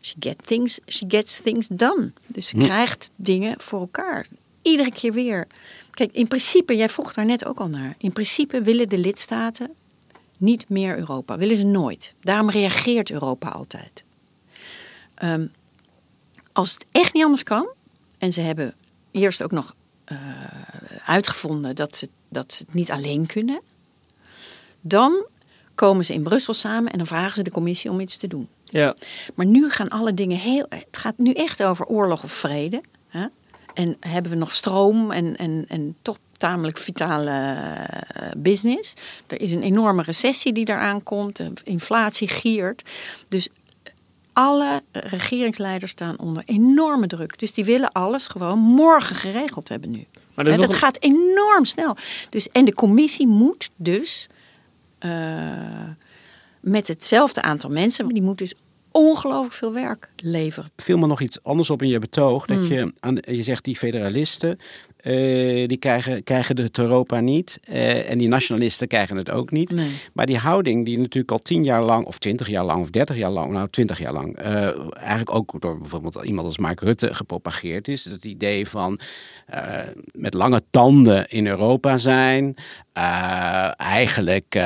C: she, get things, she gets things done. Dus ze hm. krijgt dingen voor elkaar. Iedere keer weer. Kijk, in principe, jij vroeg daar net ook al naar. In principe willen de lidstaten niet meer Europa. Willen ze nooit. Daarom reageert Europa altijd. Ehm, als het echt niet anders kan, en ze hebben eerst ook nog uh, uitgevonden dat ze, dat ze het niet alleen kunnen, dan komen ze in Brussel samen en dan vragen ze de commissie om iets te doen.
A: Ja.
C: Maar nu gaan alle dingen heel. Het gaat nu echt over oorlog of vrede. Hè? En hebben we nog stroom en, en, en toch tamelijk vitale eh, business. Er is een enorme recessie die eraan komt. Inflatie giert. Dus alle regeringsleiders staan onder enorme druk. Dus die willen alles gewoon morgen geregeld hebben nu. Maar dat, dat gaat enorm snel. Dus, en de commissie moet dus uh, met hetzelfde aantal mensen, die moet dus ongelooflijk veel werk leveren.
B: Viel me nog iets anders op in je betoog. Dat hmm. je, aan, je zegt die federalisten, uh, die krijgen, krijgen het Europa niet. Uh, en die nationalisten krijgen het ook niet.
C: Nee.
B: Maar die houding die natuurlijk al tien jaar lang, of twintig jaar lang, of dertig jaar lang, nou twintig jaar lang, uh, eigenlijk ook door bijvoorbeeld iemand als Mark Rutte gepropageerd is. Het idee van met lange tanden in Europa zijn. eigenlijk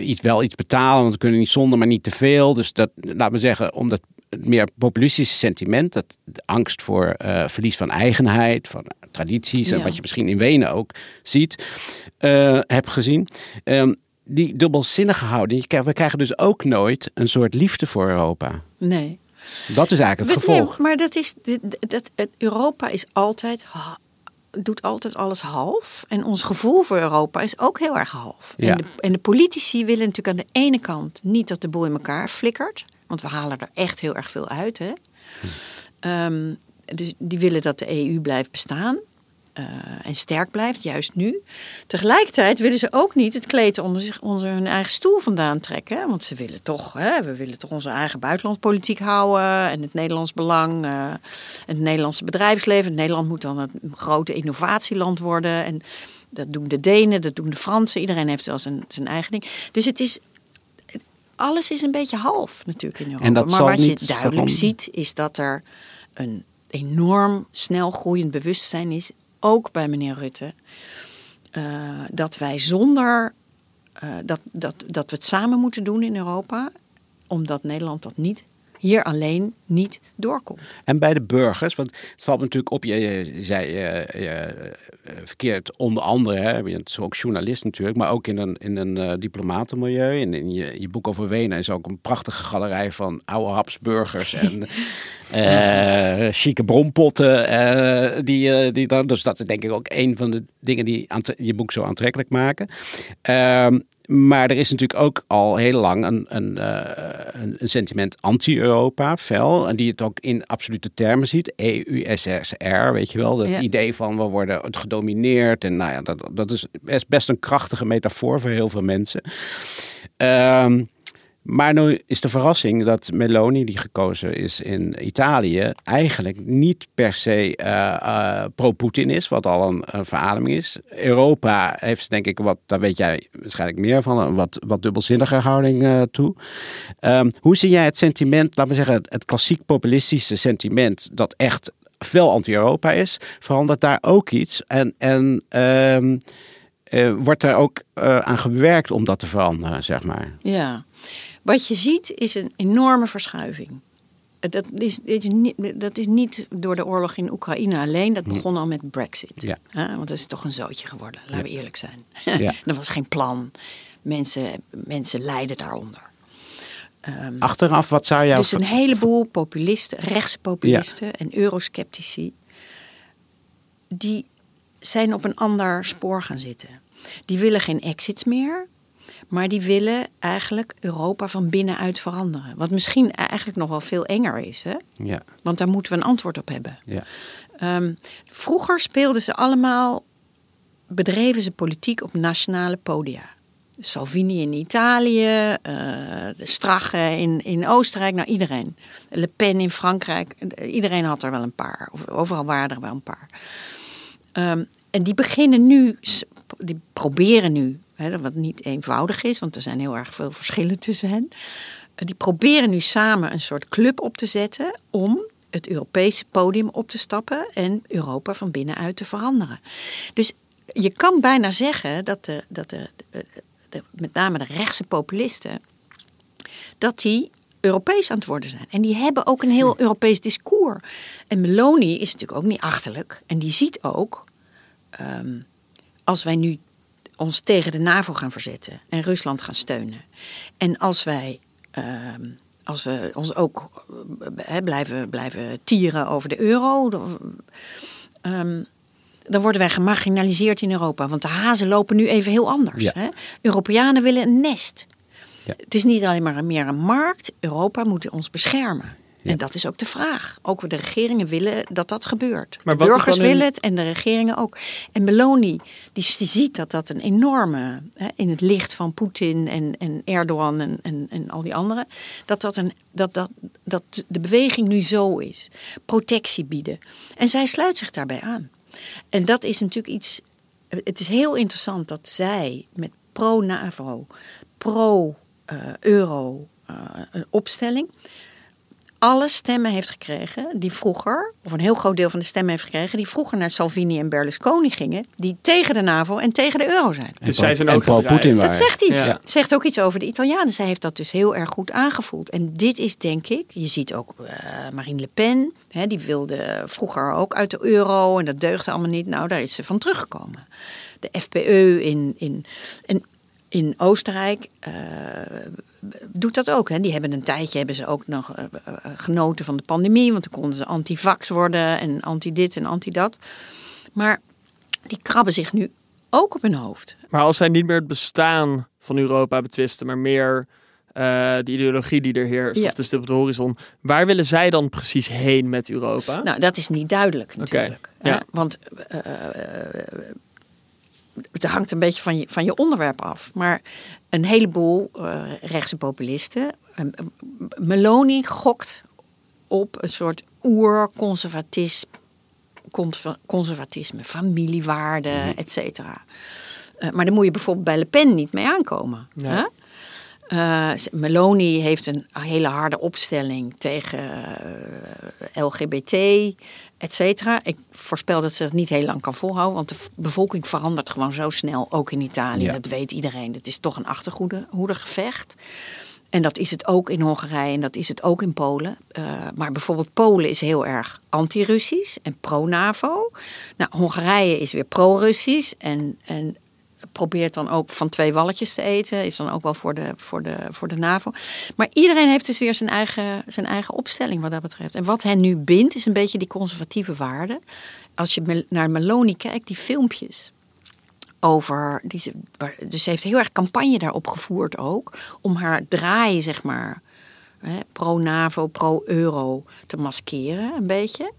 B: iets, wel iets betalen, want we kunnen niet zonder, maar niet te veel. Dus dat, laten we zeggen, omdat het meer populistische sentiment, dat de angst voor uh, verlies van eigenheid, van tradities en wat je misschien in Wenen ook ziet, uh, heb gezien. Um, die dubbelzinnige houding, we krijgen dus ook nooit een soort liefde voor Europa.
C: Nee.
B: Dat is eigenlijk het gevolg.
C: Nee, maar dat is, dat, Europa is altijd doet altijd alles half. En ons gevoel voor Europa is ook heel erg half.
B: Ja.
C: En, de, en, de, politici willen natuurlijk aan de ene kant niet dat de boel in elkaar flikkert. Want we halen er echt heel erg veel uit. Hè? Ehm, dus die willen dat de EU blijft bestaan. Uh, en sterk blijft, juist nu. Tegelijkertijd willen ze ook niet het kleed onder, zich, onder hun eigen stoel vandaan trekken. Want ze willen toch, hè, we willen toch onze eigen buitenlandpolitiek houden. En het Nederlands belang. Uh, het Nederlandse bedrijfsleven. Nederland moet dan een grote innovatieland worden. En dat doen de Denen, dat doen de Fransen. Iedereen heeft wel zijn, zijn eigen ding. Dus het is, alles is een beetje half natuurlijk in Europa.
B: En dat
C: maar wat
B: je
C: duidelijk ziet, is dat er een enorm snel groeiend bewustzijn is, ook bij meneer Rutte, uh, dat wij zonder uh, dat, dat, dat we het samen moeten doen in Europa, omdat Nederland dat niet hier alleen niet doorkomt.
B: En bij de burgers, want het valt natuurlijk op, je, je zei je, je, verkeerd onder andere, hè, je bent ook journalist natuurlijk, maar ook in een, in een uh, diplomatenmilieu. En in je, je boek over Wenen is ook een prachtige galerij van oude Habsburgers (laughs) en uh, chique bronpotten. Uh, die, die dan, dus dat is denk ik ook een van de dingen die je boek zo aantrekkelijk maken. Maar er is natuurlijk ook al heel lang een, een, een, een sentiment anti-Europa, fel. En die het ook in absolute termen ziet. EU-SSR, weet je wel. Het idee van we worden gedomineerd. En nou ja, dat, dat is best, best een krachtige metafoor voor heel veel mensen. Um, maar nu is de verrassing dat Meloni, die gekozen is in Italië, eigenlijk niet per se uh, pro-Poetin is, wat al een, verademing is. Europa heeft, denk ik, wat, daar weet jij waarschijnlijk meer van, een wat, wat dubbelzinnige houding uh, toe. Um, hoe zie jij het sentiment, laten we zeggen, het, klassiek populistische sentiment, dat echt veel anti-Europa is, verandert daar ook iets? En, en um, wordt er ook aan gewerkt om dat te veranderen, zeg maar?
C: Ja. Wat je ziet is een enorme verschuiving. Dat is, is niet, dat is niet door de oorlog in Oekraïne alleen. Dat begon al met Brexit.
B: Ja.
C: want dat is toch een zootje geworden, laten we eerlijk zijn.
B: Ja. (laughs)
C: er was geen plan. Mensen, mensen lijden daaronder.
B: Um, Achteraf, wat zou jou...
C: Dus een heleboel populisten, rechtse populisten en eurosceptici... die zijn op een ander spoor gaan zitten. Die willen geen exits meer. Maar die willen eigenlijk Europa van binnenuit veranderen. Wat misschien eigenlijk nog wel veel enger is. Hè?
B: Ja.
C: Want daar moeten we een antwoord op hebben.
B: Ja.
C: Um, vroeger speelden ze allemaal, bedreven ze politiek op nationale podia. Salvini in Italië, uh, de Strache in, in Oostenrijk, nou iedereen. Le Pen in Frankrijk, iedereen had er wel een paar. Overal waren er wel een paar. Um, en die beginnen nu, die proberen nu, hè, wat niet eenvoudig is, want er zijn heel erg veel verschillen tussen hen. Die proberen nu samen een soort club op te zetten om het Europese podium op te stappen en Europa van binnenuit te veranderen. Dus je kan bijna zeggen dat, de, dat de, de, met name de rechtse populisten, dat die Europees aan het worden zijn. En die hebben ook een heel Europees discours. En Meloni is natuurlijk ook niet achterlijk. En die ziet ook, ehm, als wij nu ons tegen de NAVO gaan verzetten en Rusland gaan steunen. En als wij ehm, als we ons ook he, blijven, blijven tieren over de euro, dan, ehm, dan worden wij gemarginaliseerd in Europa. Want de hazen lopen nu even heel anders. Hè? Europeanen willen een nest. Ja. Het is niet alleen maar meer een markt. Europa moet ons beschermen. En dat is ook de vraag. Ook de regeringen willen dat dat gebeurt. Maar de burgers willen het en de regeringen ook. En Meloni, die, ziet dat dat een enorme, hè, in het licht van Poetin en, en Erdogan en, en, en al die anderen, dat, dat, een, dat, dat, dat de beweging nu zo is. Protectie bieden. En zij sluit zich daarbij aan. En dat is natuurlijk iets. Het is heel interessant dat zij met pro-NAVO, pro-euro uh, uh, opstelling alle stemmen heeft gekregen die vroeger, of een heel groot deel van de stemmen heeft gekregen, die vroeger naar Salvini en Berlusconi gingen, die tegen de NAVO en tegen de euro zijn.
A: Dus zij zijn ook
B: pro-Putin
C: Dat zegt iets. Het zegt ook iets over de Italianen. Zij heeft dat dus heel erg goed aangevoeld. En dit is denk ik, je ziet ook uh, Marine Le Pen, hè, die wilde vroeger ook uit de euro en dat deugde allemaal niet. Nou, daar is ze van teruggekomen. De FPE in, in, in, in Oostenrijk. Uh, doet dat ook. Hè. Die hebben een tijdje hebben ze ook nog uh, genoten van de pandemie. Want dan konden ze antivax worden en anti-dit en anti-dat. Maar die krabben zich nu ook op hun hoofd.
A: Maar als zij niet meer het bestaan van Europa betwisten, maar meer uh, de ideologie die er heerst, ja. of de stip op de horizon. Waar willen zij dan precies heen met Europa?
C: Nou, dat is niet duidelijk natuurlijk.
A: Okay. Ja.
C: Want uh, het hangt een beetje van je, van je onderwerp af. Maar een heleboel uh, rechtse populisten. Uh, Meloni gokt op een soort oer-conservatisme, conservatisme, familiewaarden, mm. et cetera. Uh, maar daar moet je bijvoorbeeld bij Le Pen niet mee aankomen. Ja. Uh, Meloni heeft een hele harde opstelling tegen uh, LGBT, et cetera. Ik voorspel dat ze dat niet heel lang kan volhouden, want de bevolking verandert gewoon zo snel, ook in Italië. Ja. Dat weet iedereen. Het is toch een achterhoedegevecht. En dat is het ook in Hongarije en dat is het ook in Polen. Uh, maar bijvoorbeeld Polen is heel erg anti-Russisch en pro-NAVO. Nou, Hongarije is weer pro-Russisch en, en probeert dan ook van twee walletjes te eten. Is dan ook wel voor de, voor de, voor de NAVO. Maar iedereen heeft dus weer zijn eigen, zijn eigen opstelling wat dat betreft. En wat hen nu bindt is een beetje die conservatieve waarden. Als je naar Meloni kijkt, die filmpjes over. Die ze, dus ze heeft heel erg campagne daarop gevoerd ook. Om haar draai, zeg maar. Pro-NAVO, pro-euro te maskeren, een beetje.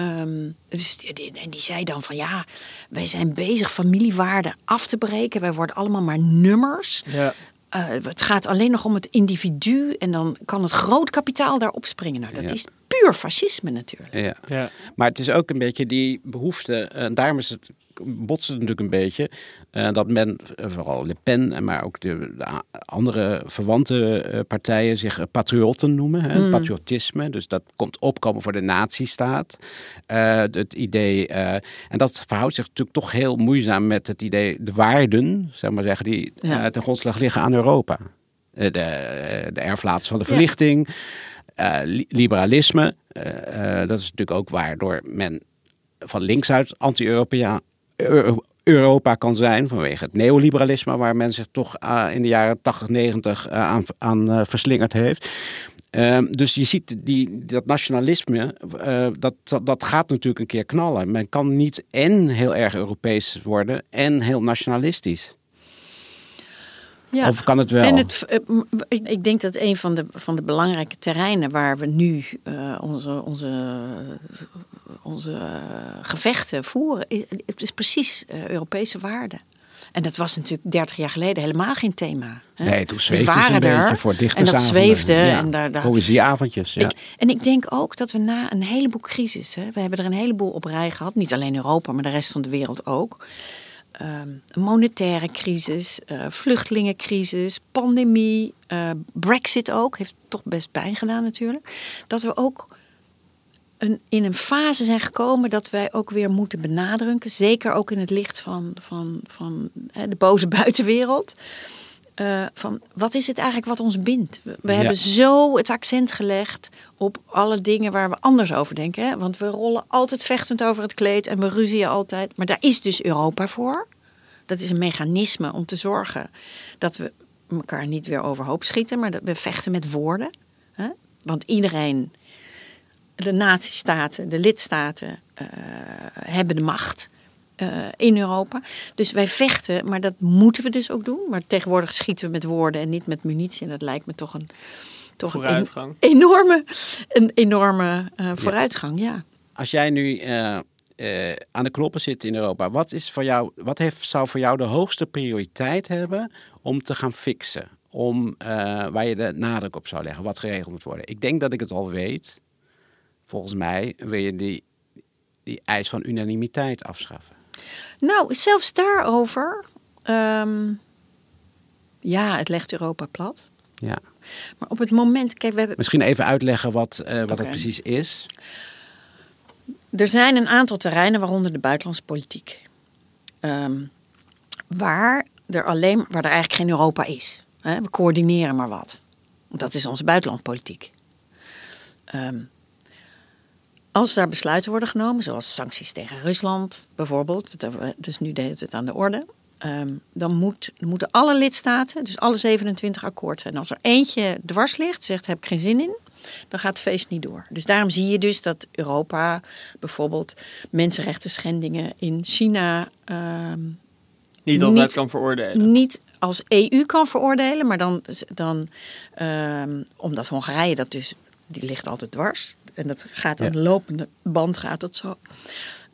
C: Um, dus, en die zei dan van ja, wij zijn bezig familiewaarden af te breken. Wij worden allemaal maar nummers. Ja. Uh, het gaat alleen nog om het individu en dan kan het groot kapitaal daarop springen. Nou, dat is puur fascisme natuurlijk.
B: Ja. ja. Maar het is ook een beetje die behoefte, en daarom is het botsen natuurlijk een beetje. Uh, dat men, eh, vooral Le Pen, maar ook de, de andere verwante uh, partijen, zich patriotten noemen. Hè, mm. Patriotisme. Dus dat komt opkomen voor de nazistaat. het idee, en dat verhoudt zich natuurlijk toch heel moeizaam met het idee, de waarden, zeg maar zeggen, die ja. ten grondslag liggen aan Europa. de, de erflaats van de verlichting. Ja. Liberalisme, dat is natuurlijk ook waardoor men van links uit anti-Europea Europa kan zijn vanwege het neoliberalisme waar men zich toch in de jaren 80, 90 uh, aan, verslingerd heeft. Ehm, dus je ziet die, dat nationalisme, dat, dat, gaat natuurlijk een keer knallen. Men kan niet en heel erg Europees worden en heel nationalistisch. Ja, of kan het wel?
C: En het, ik denk dat een van de, van de belangrijke terreinen waar we nu uh, onze, onze onze eh, gevechten voeren, het is precies uh, Europese waarden. En dat was natuurlijk 30 jaar geleden helemaal geen thema. Hè?
B: Nee, toen
C: We
B: zweefde een
C: er
B: beetje voor
C: En dat zweefde.
B: Ja,
C: En daar, daar,
B: Poëzieavondjes, ja.
C: ik, en ik denk ook dat we na een heleboel crisis, we hebben er een heleboel op rij gehad, niet alleen Europa, maar de rest van de wereld ook. Een monetaire crisis, eh, vluchtelingencrisis, pandemie, eh, Brexit ook, heeft toch best pijn gedaan natuurlijk. Dat we ook een, in een fase zijn gekomen dat wij ook weer moeten benadrukken, zeker ook in het licht van, van, van hè, de boze (laughs) buitenwereld. Eh, van wat is het eigenlijk wat ons bindt? We, we
B: Ja.
C: hebben zo het accent gelegd op alle dingen waar we anders over denken. Hè? Want we rollen altijd vechtend over het kleed en we ruzien altijd. Maar daar is dus Europa voor. Dat is een mechanisme om te zorgen dat we elkaar niet weer overhoop schieten, maar dat we vechten met woorden. Hè? Want iedereen, de natiestaten, de lidstaten, eh, hebben de macht eh, in Europa. Dus wij vechten, maar dat moeten we dus ook doen. Maar tegenwoordig schieten we met woorden en niet met munitie. En dat lijkt me toch een, toch een enorme, een enorme eh, vooruitgang. Ja.
B: Als jij nu eh, aan de knoppen zit in Europa, wat, is voor jou, wat heeft, zou voor jou de hoogste prioriteit hebben om te gaan fixen? Om, waar je de nadruk op zou leggen, wat geregeld moet worden? Ik denk dat ik het al weet. Volgens mij wil je die, die eis van unanimiteit afschaffen.
C: Nou, zelfs daarover. ehm, ja, het legt Europa plat.
B: Ja.
C: Maar op het moment, kijk, we hebben,
B: Misschien even uitleggen wat, eh, wat
C: Oké.
B: het precies is.
C: er zijn een aantal terreinen, waaronder de buitenlandse politiek, ehm, waar er alleen, waar er eigenlijk geen Europa is. We coördineren maar wat. Dat is onze buitenlandpolitiek. Ehm, als daar besluiten worden genomen, zoals sancties tegen Rusland bijvoorbeeld, dus nu deed het aan de orde, ehm, dan moet, moeten alle lidstaten, dus alle 27 akkoord zijn. Als er eentje dwars ligt, zegt heb ik geen zin in, dan gaat het feest niet door. Dus daarom zie je dus dat Europa bijvoorbeeld mensenrechten schendingen in China
A: Niet
C: ehm,
A: altijd
C: Niet-
A: kan veroordelen.
C: niet als EU kan veroordelen, maar dan, dan ehm, omdat Hongarije dat dus, die ligt altijd dwars. En dat gaat aan de lopende band gaat dat zo.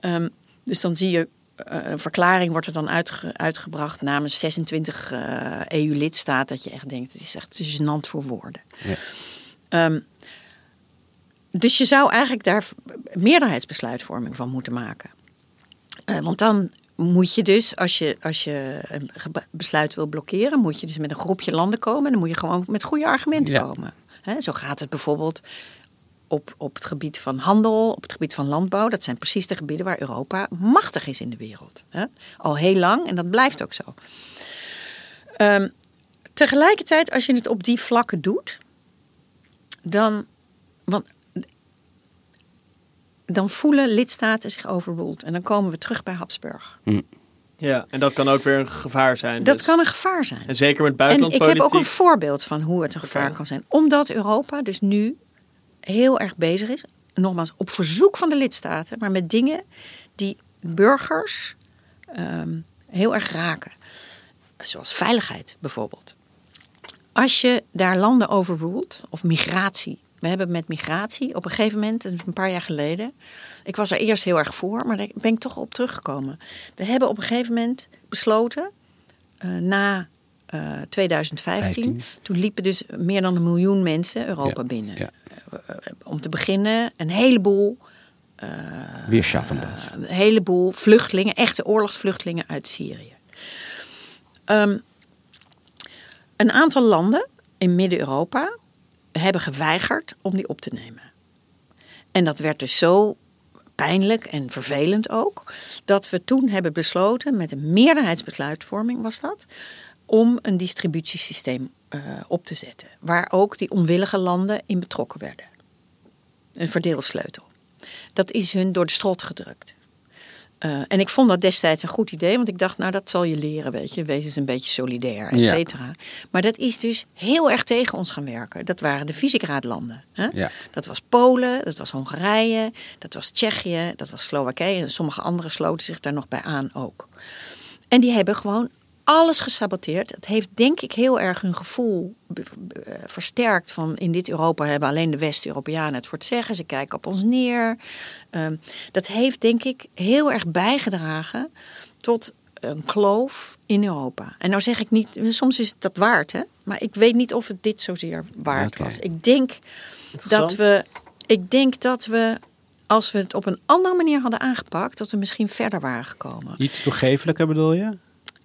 C: Ehm, dus dan zie je, eh, een verklaring wordt er dan uitge- uitgebracht namens 26 eh, EU-lidstaten. Dat je echt denkt, het is echt gênant voor woorden.
B: Ja.
C: Ehm, dus je zou eigenlijk daar meerderheidsbesluitvorming van moeten maken. Eh, want dan moet je dus, als je, als je een besluit wil blokkeren, moet je dus met een groepje landen komen. En dan moet je gewoon met goede argumenten
B: Ja.
C: komen. Zo gaat het bijvoorbeeld op, op het gebied van handel, op het gebied van landbouw. Dat zijn precies de gebieden waar Europa machtig is in de wereld. Hè? Al heel lang en dat blijft ook zo. Ehm, tegelijkertijd, als je het op die vlakken doet, dan. Want dan voelen lidstaten zich overruled. En dan komen we terug bij Habsburg.
A: Ja, en dat kan ook weer een gevaar zijn.
C: Dat
A: dus.
C: kan een gevaar zijn.
A: En zeker met
C: En ik heb
A: buitenlandpolitiek.
C: ook een voorbeeld van hoe het een gevaar kan zijn. Omdat Europa dus nu heel erg bezig is, nogmaals op verzoek van de lidstaten, maar met dingen die burgers ehm, heel erg raken. Zoals veiligheid bijvoorbeeld. Als je daar landen overruled, of migratie. We hebben met migratie op een gegeven moment, een paar jaar geleden. Ik was er eerst heel erg voor, maar daar ben ik toch op teruggekomen. We hebben op een gegeven moment besloten, eh, na eh, 2015,
B: 15.
C: toen liepen dus meer dan een miljoen mensen Europa
B: Ja,
C: binnen.
B: ja.
C: Eh, om te beginnen, een heleboel
B: Weer schaffen dat.
C: een heleboel vluchtelingen, echte oorlogsvluchtelingen uit Syrië. Ehm, een aantal landen in Midden-Europa hebben geweigerd om die op te nemen. En dat werd dus zo pijnlijk en vervelend ook, dat we toen hebben besloten, met een meerderheidsbesluitvorming was dat, om een distributiesysteem eh, op te zetten, waar ook die onwillige landen in betrokken werden. Een verdeelsleutel. Dat is hun door de strot gedrukt. Eh, en ik vond dat destijds een goed idee, want ik dacht, nou dat zal je leren, weet je, wees eens een beetje solidair, et
B: Ja.
C: cetera. Maar dat is dus heel erg tegen ons gaan werken. Dat waren de Visegrad-landen. Hè?
B: Ja.
C: Dat was Polen, dat was Hongarije, dat was Tsjechië, dat was Slowakije. En sommige anderen sloten zich daar nog bij aan ook. En die hebben gewoon alles gesaboteerd. Dat heeft denk ik heel erg hun gevoel eh, versterkt van in dit Europa hebben alleen de West-Europeanen het voor het zeggen. Ze kijken op ons neer. Ehm, dat heeft denk ik heel erg bijgedragen tot een kloof in Europa. En nou zeg ik niet, soms is het dat waard, hè? Maar ik weet niet of het dit zozeer waard was. Ik denk dat we, ik denk dat we, als we het op een andere manier hadden aangepakt, dat we misschien verder waren gekomen.
B: Iets toegefelijker bedoel je?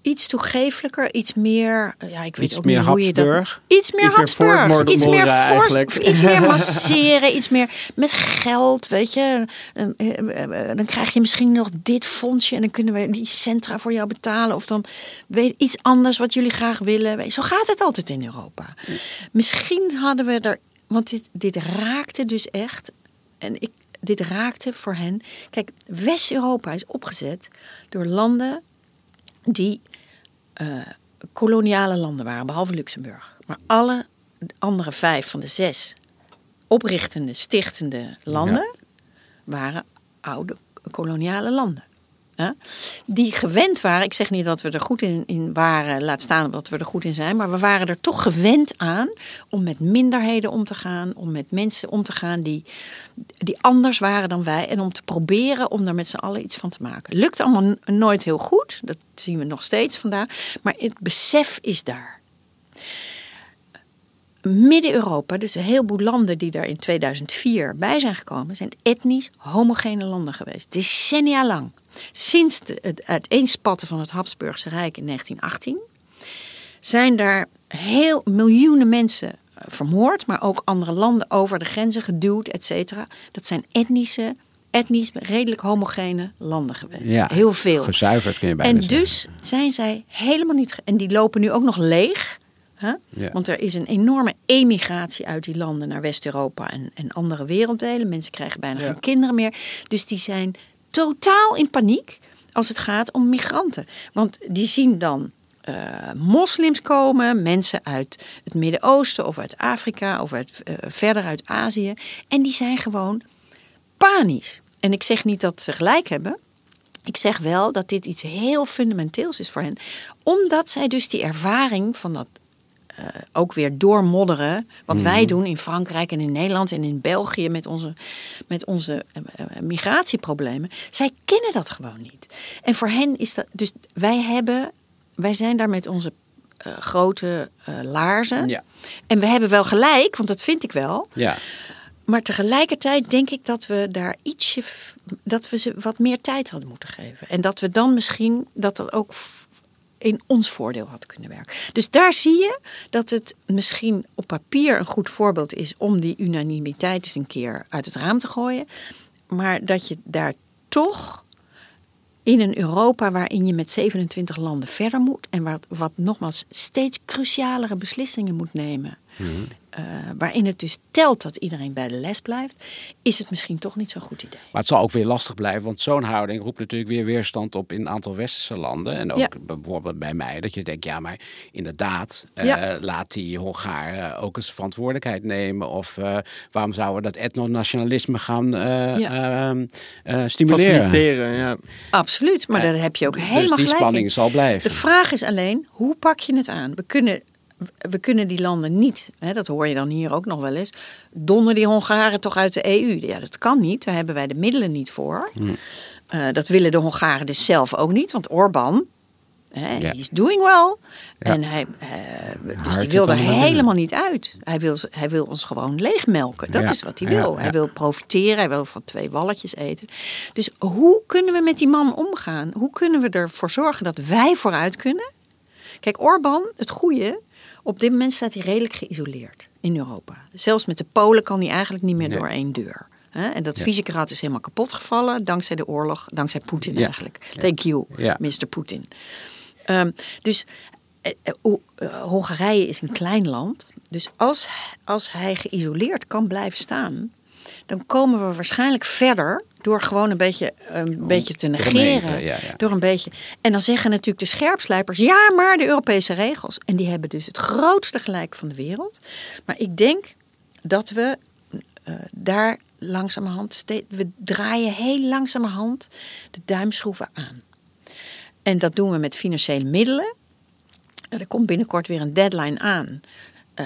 C: Iets toegefelijker, iets meer, ja, ik weet
B: Iets
C: ook niet hoe je dat. Iets meer
A: Iets
C: Habsburgs, iets meer, force- iets meer (laughs) masseren, iets meer met geld, weet je. Eh, eh, eh, Dan krijg je misschien nog dit fondsje en dan kunnen we die centra voor jou betalen. Of dan weet iets anders wat jullie graag willen. Zo gaat het altijd in Europa. Misschien hadden we er, want dit, dit raakte dus echt. En ik, dit raakte voor hen. Kijk, West-Europa is opgezet door landen die eh, koloniale landen waren, behalve Luxemburg. Maar alle andere vijf van de zes oprichtende, stichtende landen waren oude koloniale landen. Die gewend waren, ik zeg niet dat we er goed in, in waren, laat staan dat we er goed in zijn, maar we waren er toch gewend aan om met minderheden om te gaan, om met mensen om te gaan die, die anders waren dan wij en om te proberen om daar met z'n allen iets van te maken. Lukt allemaal nooit heel goed, dat zien we nog steeds vandaag, maar het besef is daar. Midden-Europa, dus een heleboel landen die daar in 2004 bij zijn gekomen, zijn etnisch homogene landen geweest. Decennia lang. Sinds het uiteenspatten van het Habsburgse Rijk in 1918 zijn daar heel miljoenen mensen eh, vermoord, maar ook andere landen over de grenzen geduwd, et cetera. Dat zijn etnische, etnisch redelijk homogene landen geweest.
B: Ja,
C: heel veel.
B: Gezuiverd kun je bijna
C: En
B: zeggen.
C: dus zijn zij helemaal niet. En die lopen nu ook nog leeg. Hè?
B: Ja.
C: Want er is een enorme emigratie uit die landen naar West-Europa en, en andere werelddelen. Mensen krijgen bijna
A: Ja.
C: geen kinderen meer. Dus die zijn totaal in paniek als het gaat om migranten. Want die zien dan eh, moslims komen, mensen uit het Midden-Oosten of uit Afrika of uit, eh, verder uit Azië. En die zijn gewoon panisch. En ik zeg niet dat ze gelijk hebben. Ik zeg wel dat dit iets heel fundamenteels is voor hen. Omdat zij dus die ervaring van dat eh, ook weer doormodderen. Wat wij doen in Frankrijk en in Nederland en in België met onze, met onze eh, eh, migratieproblemen. Zij kennen dat gewoon niet. En voor hen is dat. Dus wij hebben. Wij zijn daar met onze grote laarzen.
B: Ja.
C: En we hebben wel gelijk, want dat vind ik wel.
B: Ja.
C: Maar tegelijkertijd denk ik dat we daar ietsje, dat we ze wat meer tijd hadden moeten geven. En dat we dan misschien, dat dat ook in ons voordeel had kunnen werken. Dus daar zie je dat het misschien op papier een goed voorbeeld is om die unanimiteit eens een keer uit het raam te gooien. Maar dat je daar toch in een Europa waarin je met 27 landen verder moet en wat, wat nogmaals steeds crucialere beslissingen moet nemen. Eh, waarin het dus telt dat iedereen bij de les blijft, is het misschien toch niet zo'n goed idee.
B: Maar het zal ook weer lastig blijven, want zo'n houding roept natuurlijk weer weerstand op in een aantal westerse landen. En ook
C: Ja.
B: bijvoorbeeld bij mij, dat je denkt, ja, maar inderdaad, eh,
C: Ja.
B: laat die Hongaren ook eens verantwoordelijkheid nemen. Of eh, waarom zouden we dat etnonationalisme gaan eh,
C: Ja.
B: ehm, eh, stimuleren?
A: Faciliteren, ja.
C: Absoluut, maar daar heb je ook
B: Dus
C: helemaal
B: die
C: gelijk
B: spanning
C: in.
B: zal blijven.
C: De vraag is alleen, hoe pak je het aan? We kunnen, we kunnen die landen niet, hè, dat hoor je dan hier ook nog wel eens, donder die Hongaren toch uit de EU. Ja, dat kan niet, daar hebben wij de middelen niet voor. Eh, dat willen de Hongaren dus zelf ook niet, want Orbán, hè, is doing well.
B: Ja.
C: En hij, eh, dus die wil er helemaal niet uit. Hij wil, hij wil ons gewoon leegmelken. Dat
B: Ja.
C: is wat hij
B: Ja,
C: wil. Hij wil profiteren, hij wil van twee walletjes eten. Dus hoe kunnen we met die man omgaan? Hoe kunnen we ervoor zorgen dat wij vooruit kunnen? Kijk, Orbán, het goede, op dit moment staat hij redelijk geïsoleerd in Europa. Zelfs met de Polen kan hij eigenlijk niet meer
B: Nee.
C: door één deur. En dat
B: Ja.
C: Visegrad is helemaal kapot gevallen dankzij de oorlog, dankzij Poetin
B: Ja.
C: eigenlijk. Thank you. Mr. Poetin. Ehm, dus eh, eh, eh, Hongarije is een klein land. Dus als, als hij geïsoleerd kan blijven staan, dan komen we waarschijnlijk verder door gewoon een beetje, een beetje te negeren.
B: Gemeente, ja, ja.
C: Door een beetje. En dan zeggen natuurlijk de scherpslijpers: ja, maar de Europese regels. En die hebben dus het grootste gelijk van de wereld. Maar ik denk dat we eh, daar langzamerhand, steeds, we draaien heel langzamerhand de duimschroeven aan. En dat doen we met financiële middelen. Er komt binnenkort weer een deadline aan. Eh,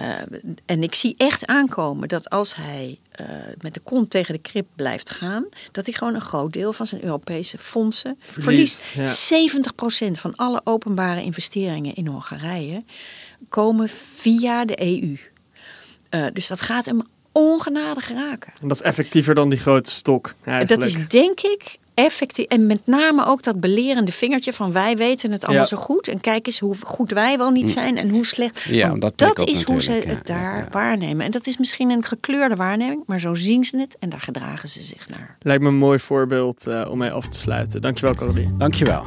C: en ik zie echt aankomen dat als hij uh, met de kont tegen de krip blijft gaan, dat hij gewoon een groot deel van zijn Europese fondsen verliest. verliest. Ja. 70% van alle openbare investeringen in Hongarije komen via de EU. Uh, dus dat gaat hem ongenadig raken.
A: En dat is effectiever dan die grote stok.
C: Eigenlijk. Dat is denk ik effectief. En met name ook dat belerende vingertje van wij weten het allemaal zo goed. En kijk eens hoe goed wij wel niet zijn en hoe slecht. Ja, dat, dat is hoe ze het daar waarnemen. En dat is misschien een gekleurde waarneming, maar zo zien ze het en daar gedragen ze zich naar.
A: Lijkt me een mooi voorbeeld uh, om mee af te sluiten. Dankjewel, Caroline.
B: Dankjewel.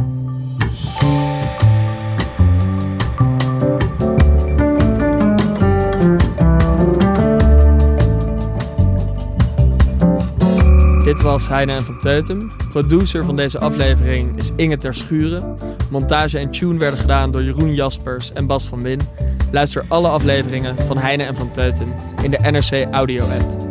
A: Dit was Heine en van Teutem. Producer van deze aflevering is Inge Ter Schuren. Montage en tune werden gedaan door Jeroen Jaspers en Bas van Win. Luister alle afleveringen van Heine en van Teutem in de NRC Audio app.